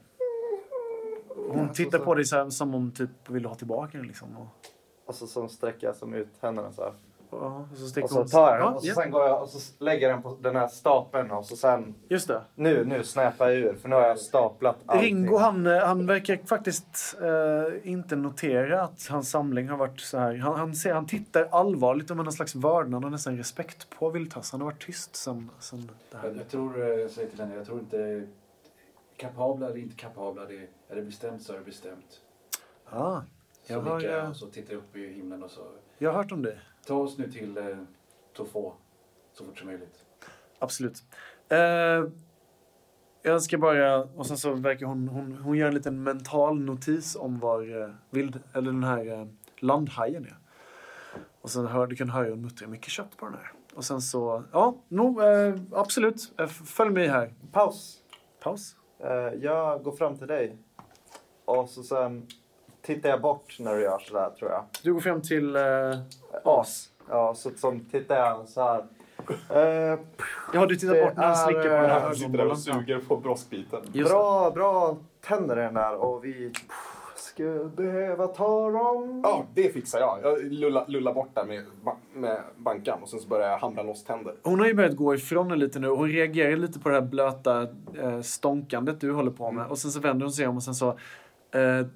Hon tittar på dig så här, som om typ vill ha tillbaka den liksom. Och, Och så som sträcker som ut händerna så här. Ja, och så Och så tar jag den ja, och så ja, sen går jag och så lägger jag den på den här stapeln och så sen Just det. nu, nu snäpar jag ur för nu har jag staplat allting. Ringo han, eh, han verkar faktiskt eh, inte notera att hans samling har varit så här. Han, han, ser, han tittar allvarligt och med någon slags vördnad och nästan respekt på Vildtass. Han har varit tyst sen, sen det Jag, här. jag tror, eh, jag säger till henne, jag tror inte kapabla eller inte kapabla, det, är det bestämt så är det bestämt. Ah, Så Jag har, nickar jag eh, och så tittar jag upp i himlen och så, jag har hört om det. Ta oss nu till eh, Trofå så fort som möjligt. Absolut. Eh, jag ska bara... Och sen så verkar hon... Hon, hon gör en liten mental notis om var eh, vild, eller den här eh, landhajen är. Och sen hör, du kan höra hon muttrar mycket kött på den här. Och sen så... Ja, no, eh, absolut. Eh, Följ med här. Paus. Paus. Eh, jag går fram till dig. Och så sen tittar jag bort när du gör sådär tror jag. Du går fram till eh, As. Ja, så som tittar jag så här. Eh, Ja, du tittar bort när han slickar på den här Jag sitter där och suger på broskbiten. Just det. bra, bra tänder den där och vi skulle behöva ta dem. Ja, det fixar jag. Jag lullar, lullar bort där med, med bankan och sen så börjar jag hamra loss tänder. Hon har ju börjat gå ifrån det lite nu. Hon reagerar lite på det här blöta eh, stånkandet du håller på med. Och sen så vänder hon sig om och sen så... Eh,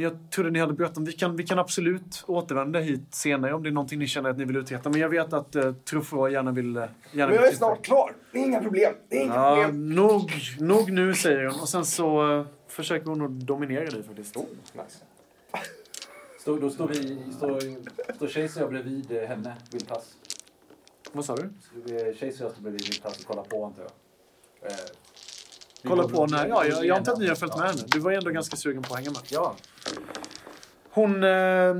jag trodde ni hade bråttom. Vi kan, vi kan absolut återvända hit senare om det är någonting ni känner att ni vill uträtta. Men jag vet att eh, Truffaut gärna vill... eh, Gärna Men jag är snart klar. Det är inga problem. Det är inga Ja, problem. nog, nog nu, säger hon. Och sen så eh, försöker hon att dominera dig faktiskt. Oh, nice. Står, då står vi, står, står Chase och jag bredvid eh, henne, Vildtass. Vad sa du? Chase och jag står bredvid Vildtass och kollar på antar jag. Eh, Kolla på när... Ja, jag, jag antar att ni har följt med henne. Du var ju ändå ganska sugen på att hänga med. Ja, Hon eh,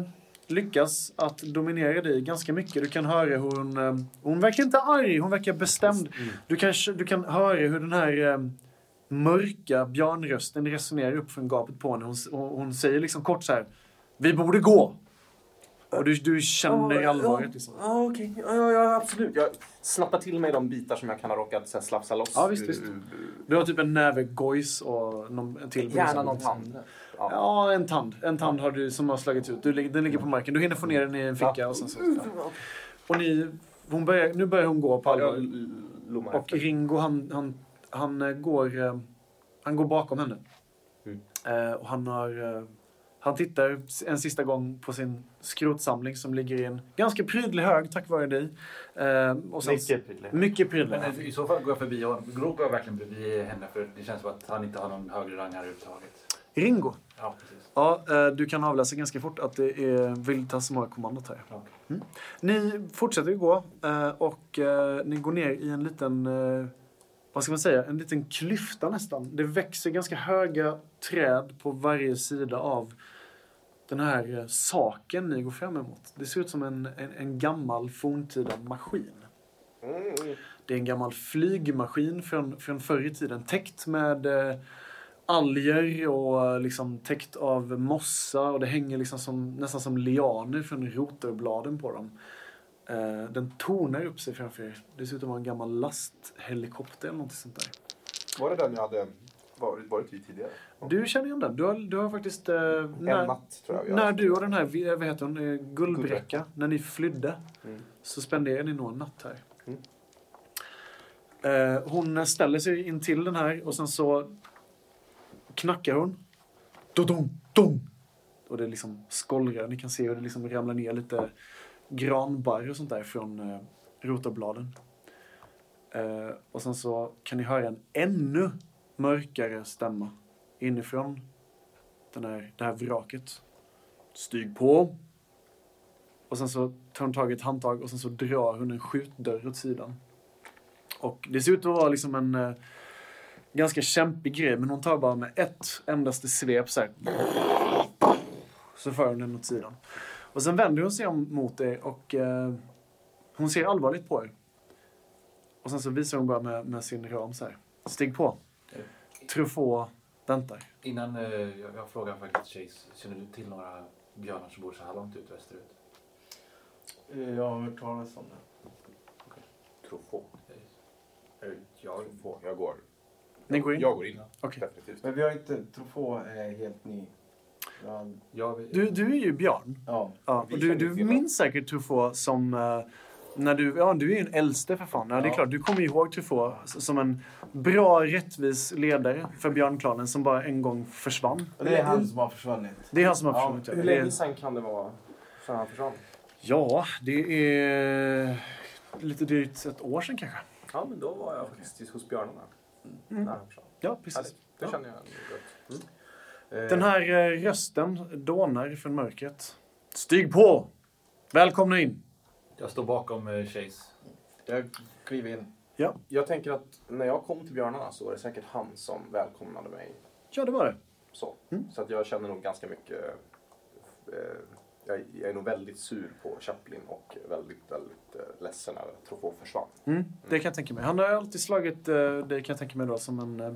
lyckas att dominera dig ganska mycket. Du kan höra hur hon... Eh, hon verkar inte arg, hon verkar bestämd. Du kan, du kan höra hur den här eh, mörka björnrösten resonerar upp från gapet på henne. Hon, hon säger liksom kort så här. Vi borde gå! Och du, du känner allvaret liksom. Ja, okej. Ja, ja, ja, absolut. Jag snappar till mig de bitar som jag kan ha råkat så här, slafsa loss. Ja, visst, visst. Du har typ en näve gojs och någon, en till. Gärna någon tand. Ja. Ja, en tand. En tand har du som har slagits ut. Du, den ligger på marken. Du hinner få ner den i en ficka och sen så... Ja. Och ni... Hon börjar, nu börjar hon gå på Ja, allvar. Och efter. Ringo han, han, han, eh, går, eh, han går bakom henne. Mm. Eh, och han har... eh, Han tittar en sista gång på sin skrotsamling som ligger i en ganska prydlig hög tack vare dig. Eh, och sen, Mycket prydlig. Mycket prydlig. men i så fall går jag förbi honom. Går jag verkligen bredvid henne för det känns som att han inte har någon högre rang här överhuvudtaget. Ringo. Ja, precis. Ja, eh, du kan avläsa ganska fort att det är Viltas som har kommandot här. Okej. Ni fortsätter ju gå eh, och eh, ni går ner i en liten, eh, vad ska man säga, en liten klyfta nästan. Det växer ganska höga träd på varje sida av den här eh, saken ni går fram emot. Det ser ut som en, en, en gammal forntida maskin. Mm. Det är en gammal flygmaskin från, från förr i tiden täckt med eh, alger och eh, liksom täckt av mossa och det hänger liksom som, nästan som lianer från rotorbladen på dem. Eh, den tornar upp sig framför er. Det ser ut att vara en gammal lasthelikopter eller något sånt där. Var det den jag hade varit, varit vid tidigare? Du känner igen den. Du har, du har faktiskt... Eh, när, En natt tror jag. vi när du och den här, vi- vad heter hon, eh, Guldbräcka, när ni flydde, Mm. så spenderade ni nog en natt här. Mm. Eh, hon ställer sig in till den här och sen så knackar hon. Dodong, dong! Och det liksom skållrar. Ni kan se hur det liksom ramlar ner lite granbarr och sånt där från eh, rotarbladen. Eh, och sen så kan ni höra en ännu mörkare stämma inifrån den här, det här vraket. Stig på. Och sen så tar hon tag i ett handtag och sen så drar hon en skjutdörr åt sidan. Och det ser ut att vara liksom en eh, ganska kämpig grej, men hon tar bara med ett endaste svep så här. Så för hon den åt sidan. Och sen vänder hon sig om mot dig och eh, hon ser allvarligt på er. Och sen så visar hon bara med, med sin ram så här. Stig på. Truffaut väntar. Innan eh, jag, jag frågar faktiskt Chase, känner du till några björnar som bor så här långt ut västerut? Eh, Jag har hört talas om det. Trofå. Eh, Jag, jag går. Ni går in? Jag går in. Okej. Definitivt. Men vi har inte, Trofå är helt ny. Ja, Ja, vi, Du, du är ju Björn. ja. Ja, och du, du minns säkert Truffaut som... eh, när du, ja, du är ju en äldste för fan. Ja, det är Ja. klart, du kommer ju ihåg Truffaut som en bra, rättvis ledare för björnklanen som bara en gång försvann. Och det är han som har försvunnit. Det är han som har försvunnit. ja. Hur länge sen kan det vara sedan han försvann? Ja, det är lite drygt ett år sedan kanske. Ja, men då var jag faktiskt hos björnarna. Mm. När han försvann. Ja, precis. Härligt. Det Ja. känner jag gott. Eh, Den här eh, rösten dånar från mörkret. Stig på! Välkomna in! Jag står bakom eh, Chase. Jag kliver in. Jag tänker att när jag kom till björnarna så var det säkert han som välkomnade mig. Ja, det var det. Så, Mm. så att jag känner nog ganska mycket... Eh, jag, jag är nog väldigt sur på Chaplin och väldigt, väldigt eh, ledsen över att Truffaut försvann. Mm, det kan jag tänka mig. Han har alltid slagit, eh, det kan jag tänka mig då, som en eh,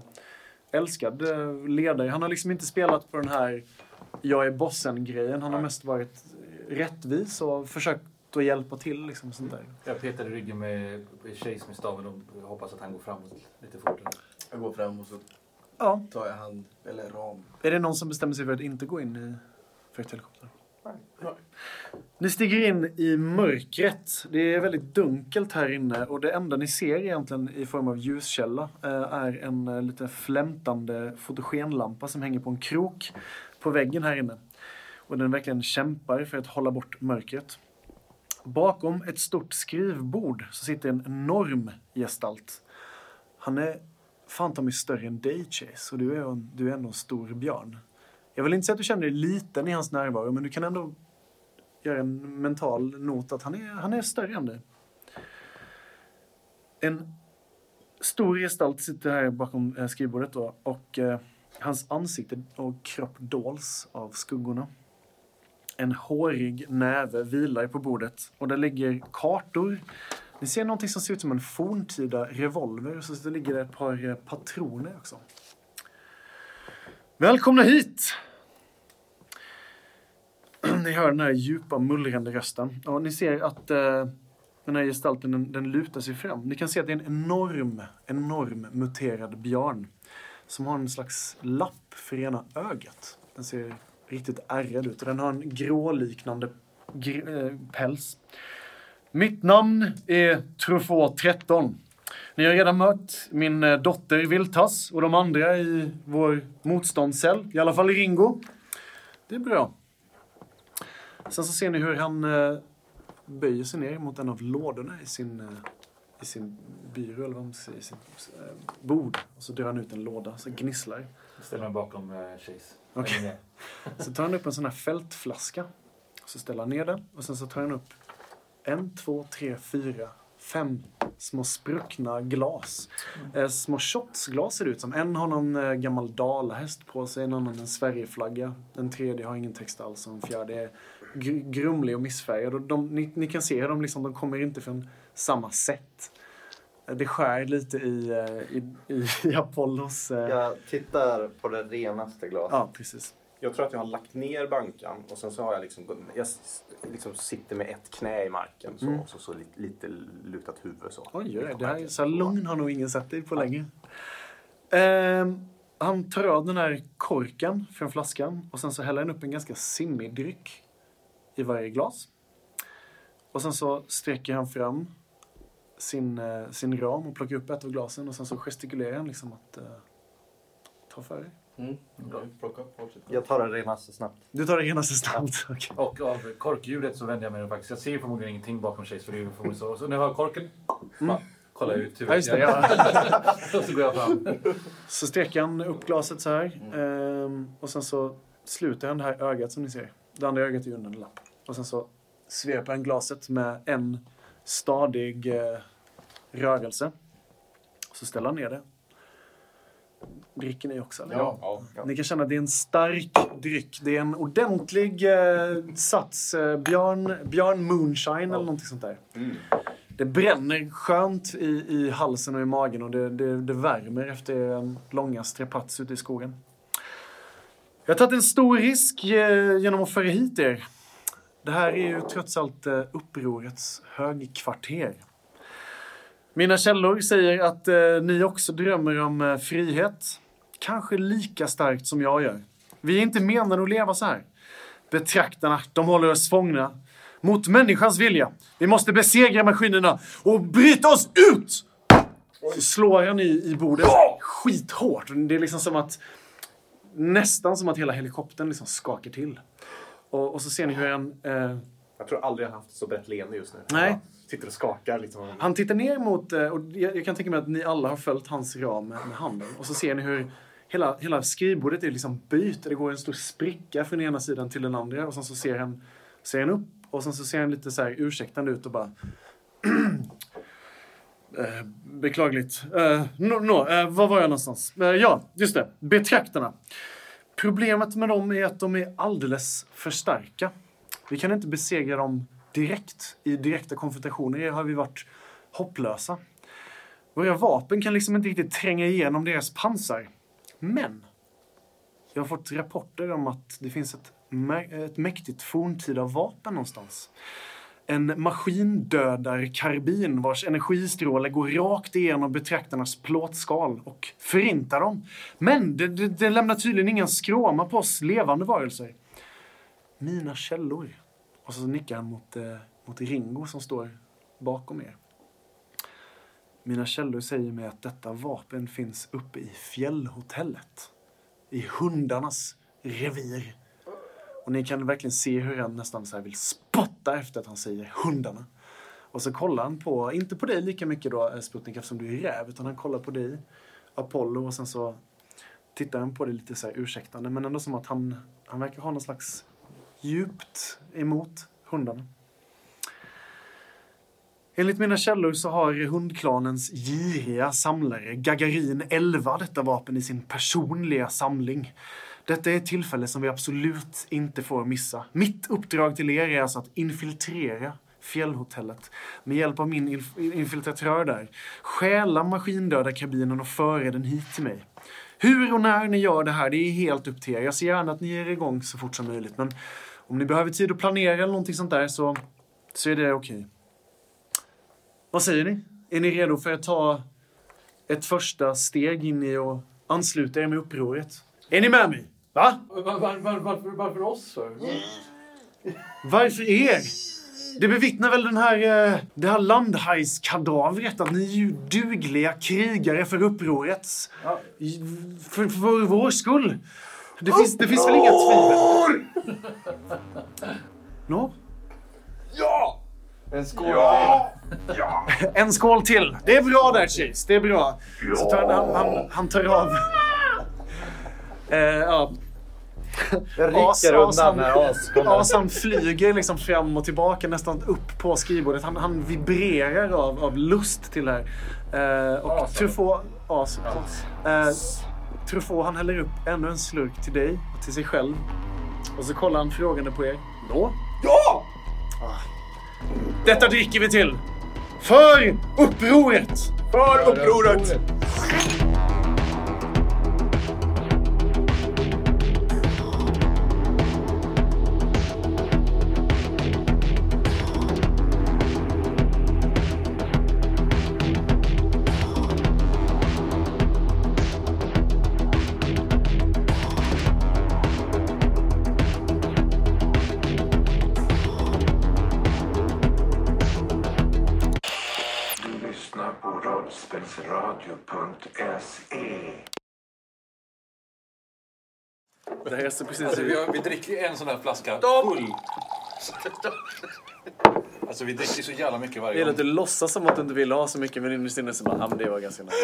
älskad eh, ledare. Han har liksom inte spelat på den här jag är bossen-grejen. Han har mest varit rättvis och försökt att hjälpa till. Liksom, sånt där. Jag petar i ryggen med Chase med staven och hoppas att han går framåt lite fortare. Jag går fram och så Ja. tar jag hand, eller ram. Är det någon som bestämmer sig för att inte gå in i frakthelikoptern? Nej. Ni stiger in i mörkret. Det är väldigt dunkelt här inne och det enda ni ser egentligen i form av ljuskälla eh, är en eh, lite flämtande fotogenlampa som hänger på en krok på väggen här inne. Och den verkligen kämpar för att hålla bort mörkret. Bakom ett stort skrivbord så sitter en enorm gestalt. Han är fan ta mig större än dig Chase och du är, en, du är ändå en stor björn. Jag vill inte säga att du känner dig liten i hans närvaro men du kan ändå göra en mental not att han är, han är större än dig. En stor gestalt sitter här bakom eh, skrivbordet då och eh, hans ansikte och kropp dols av skuggorna. En hårig näve vilar på bordet och där ligger kartor. Ni ser någonting som ser ut som en forntida revolver och så ligger det ett par eh, patroner också. Välkomna hit! Ni hör den här djupa mullrande rösten. Och ni ser att eh, den här gestalten den, den lutar sig fram. Ni kan se att det är en enorm, enorm muterad björn. Som har en slags lapp för ena ögat. Den ser riktigt ärrad ut och den har en gråliknande gr- eh, päls. Mitt namn är Truffaut 13. Ni har redan mött min eh, dotter Viltas och de andra i vår motståndscell. I alla fall Ringo. Det är bra. Sen så ser ni hur han eh, böjer sig ner mot en av lådorna i sin, i sin byrå, eller vad man ska säga, i sin bord. Och så drar han ut en låda, så gnisslar. Jag ställer mig bakom Chase. Med. Så tar han upp en sån här fältflaska. Så ställer han ner den och sen så tar han upp en, två, tre, fyra, fem små spruckna glas. Eh, små shotsglas ser det ut som. En har någon eh, gammal dalahäst på sig, en annan en Sverigeflagga. Den tredje har ingen text alls och den fjärde är gr- grumlig och missfärgad. Och de, ni, ni kan se hur de, liksom, de kommer inte från samma sätt. Det skär lite i, eh, i, i, Apollos... Eh, Jag tittar på det renaste glaset. Ja, precis. Jag tror att jag har lagt ner bankan och sen så har jag liksom, jag liksom sitter med ett knä i marken så, Mm. och så, så lite, lite lutat huvud så. Oj, oj, det här är så lugn har nog ingen sett dig på länge. Ehm, han tar av den här korken från flaskan och sen så häller han upp en ganska simmig dryck i varje glas. Och sen så sträcker han fram sin, eh, sin ram och plockar upp ett av glasen och sen så gestikulerar han liksom att eh, ta för dig. Mm. Bra. Plocka upp fortsätt. Jag tar det renaste snabbt. Du tar det renaste snabbt. okej. Och av korkljudet så vänder jag mig faktiskt. Jag ser förmodligen ingenting bakom Chase för det är ju förmodligen så. Så när jag hör korken, bara, kollar jag ut Mm. Ja, just det, ja. och så går jag fram. Så sträcker han upp glaset så här. Ehm, och sen så sluter han det här ögat som ni ser. Det andra ögat är ju under en lapp. Och sen så sveper han glaset med en stadig eh, rörelse. Så ställer han ner det. Dricker ni också? Eller? Ja. Ni kan känna att det är en stark dryck. Det är en ordentlig eh, sats eh, björn, björn moonshine eller någonting sånt där. Mm. Det bränner skönt i, i halsen och i magen och det, det, det värmer efter en långa strapats ute i skogen. Jag har tagit en stor risk eh, genom att föra hit er. Det här är ju trots allt eh, upprorets högkvarter. Mina källor säger att eh, ni också drömmer om eh, frihet. Kanske lika starkt som jag gör. Vi är inte menade att leva så här. Betraktarna, de håller oss fångna. Mot människans vilja. Vi måste besegra maskinerna och bryta oss ut! Så slår han i, i bordet skithårt. Det är liksom som att... Nästan som att hela helikoptern liksom skakar till. Och, och så ser ni hur han... Eh, Jag tror aldrig jag har haft så brett leende just nu. Nej. Sitter och skakar liksom. Han tittar ner mot, eh, och jag, kan tänka mig att ni alla har följt hans ram med, med handen. Och så ser ni hur hela, hela skrivbordet är liksom byt. Det går en stor spricka från ena sidan till den andra. Och sen så ser han, ser han upp och sen så ser han lite så här ursäktande ut och bara... eh, beklagligt. Eh, Nå, no eh, var var jag någonstans? Eh, ja, just det. Betraktarna. Problemet med dem är att de är alldeles för starka. Vi kan inte besegra dem direkt. I direkta konfrontationer har vi varit hopplösa. Våra vapen kan liksom inte riktigt tränga igenom deras pansar. Men jag har fått rapporter om att det finns ett, ett mäktigt forntida vapen någonstans. En maskindödarkarbin vars energistråle går rakt igenom betraktarnas plåtskal och förintar dem. Men det, det, det lämnar tydligen ingen skråma på oss levande varelser. Mina källor. Och så nickar han mot, eh, mot Ringo som står bakom er. Mina källor säger mig att detta vapen finns uppe i fjällhotellet. I hundarnas revir. Och ni kan verkligen se hur han nästan så här vill spotta efter att han säger hundarna. Och så kollar han på, inte på dig lika mycket då eh, Sputnik eftersom du är räv, utan han kollar på dig, Apollo, och sen så tittar han på dig lite så här ursäktande. Men ändå som att han, han verkar ha någon slags djupt emot hundarna. Enligt mina källor så har hundklanens giriga samlare Gagarin 11 detta vapen i sin personliga samling. Detta är ett tillfälle som vi absolut inte får missa. Mitt uppdrag till er är alltså att infiltrera fjällhotellet med hjälp av min inf- infiltratör där. Stjäla maskindödarkabinen och föra den hit till mig. Hur och när ni gör det här, det är helt upp till er. Jag ser gärna att ni är igång så fort som möjligt, men om ni behöver tid att planera eller någonting sånt där så, så är det okej. Vad säger ni? Är ni redo för att ta ett första steg in i och ansluta er med upproret? Är ni med mig? Va? Var, var, var, varför, varför oss? För? Varför er? Det bevittnar väl den här, eh, det här landhajskadavret att ni är ju dugliga krigare för upprorets... i- För, för vår skull. Det finns, det finns väl inga tvivel? Nå? En skål En skål till. Det är bra där, Chase. Det är bra. Så tar han, han, han tar av... Eh, ja. Jag As- rycker undan asan- när as kommer. Asan flyger liksom fram och tillbaka nästan upp på skrivbordet. Han, han vibrerar av, av lust till det här. Eh, och Asan. Truffaut... As. Eh, Truffaut han häller upp ännu en slurk till dig och till sig själv. Och så kollar han frågande på er. Nå? Ja! Detta dricker vi till! För upproret! För upproret! Det här ser precis Alltså, vi, har, vi dricker ju en sån här flaska full. Alltså vi dricker så jävla mycket Det varje gäller gång. att du låtsas som att du inte vill ha så mycket men innerst inne så bara, ja men det var ganska nice.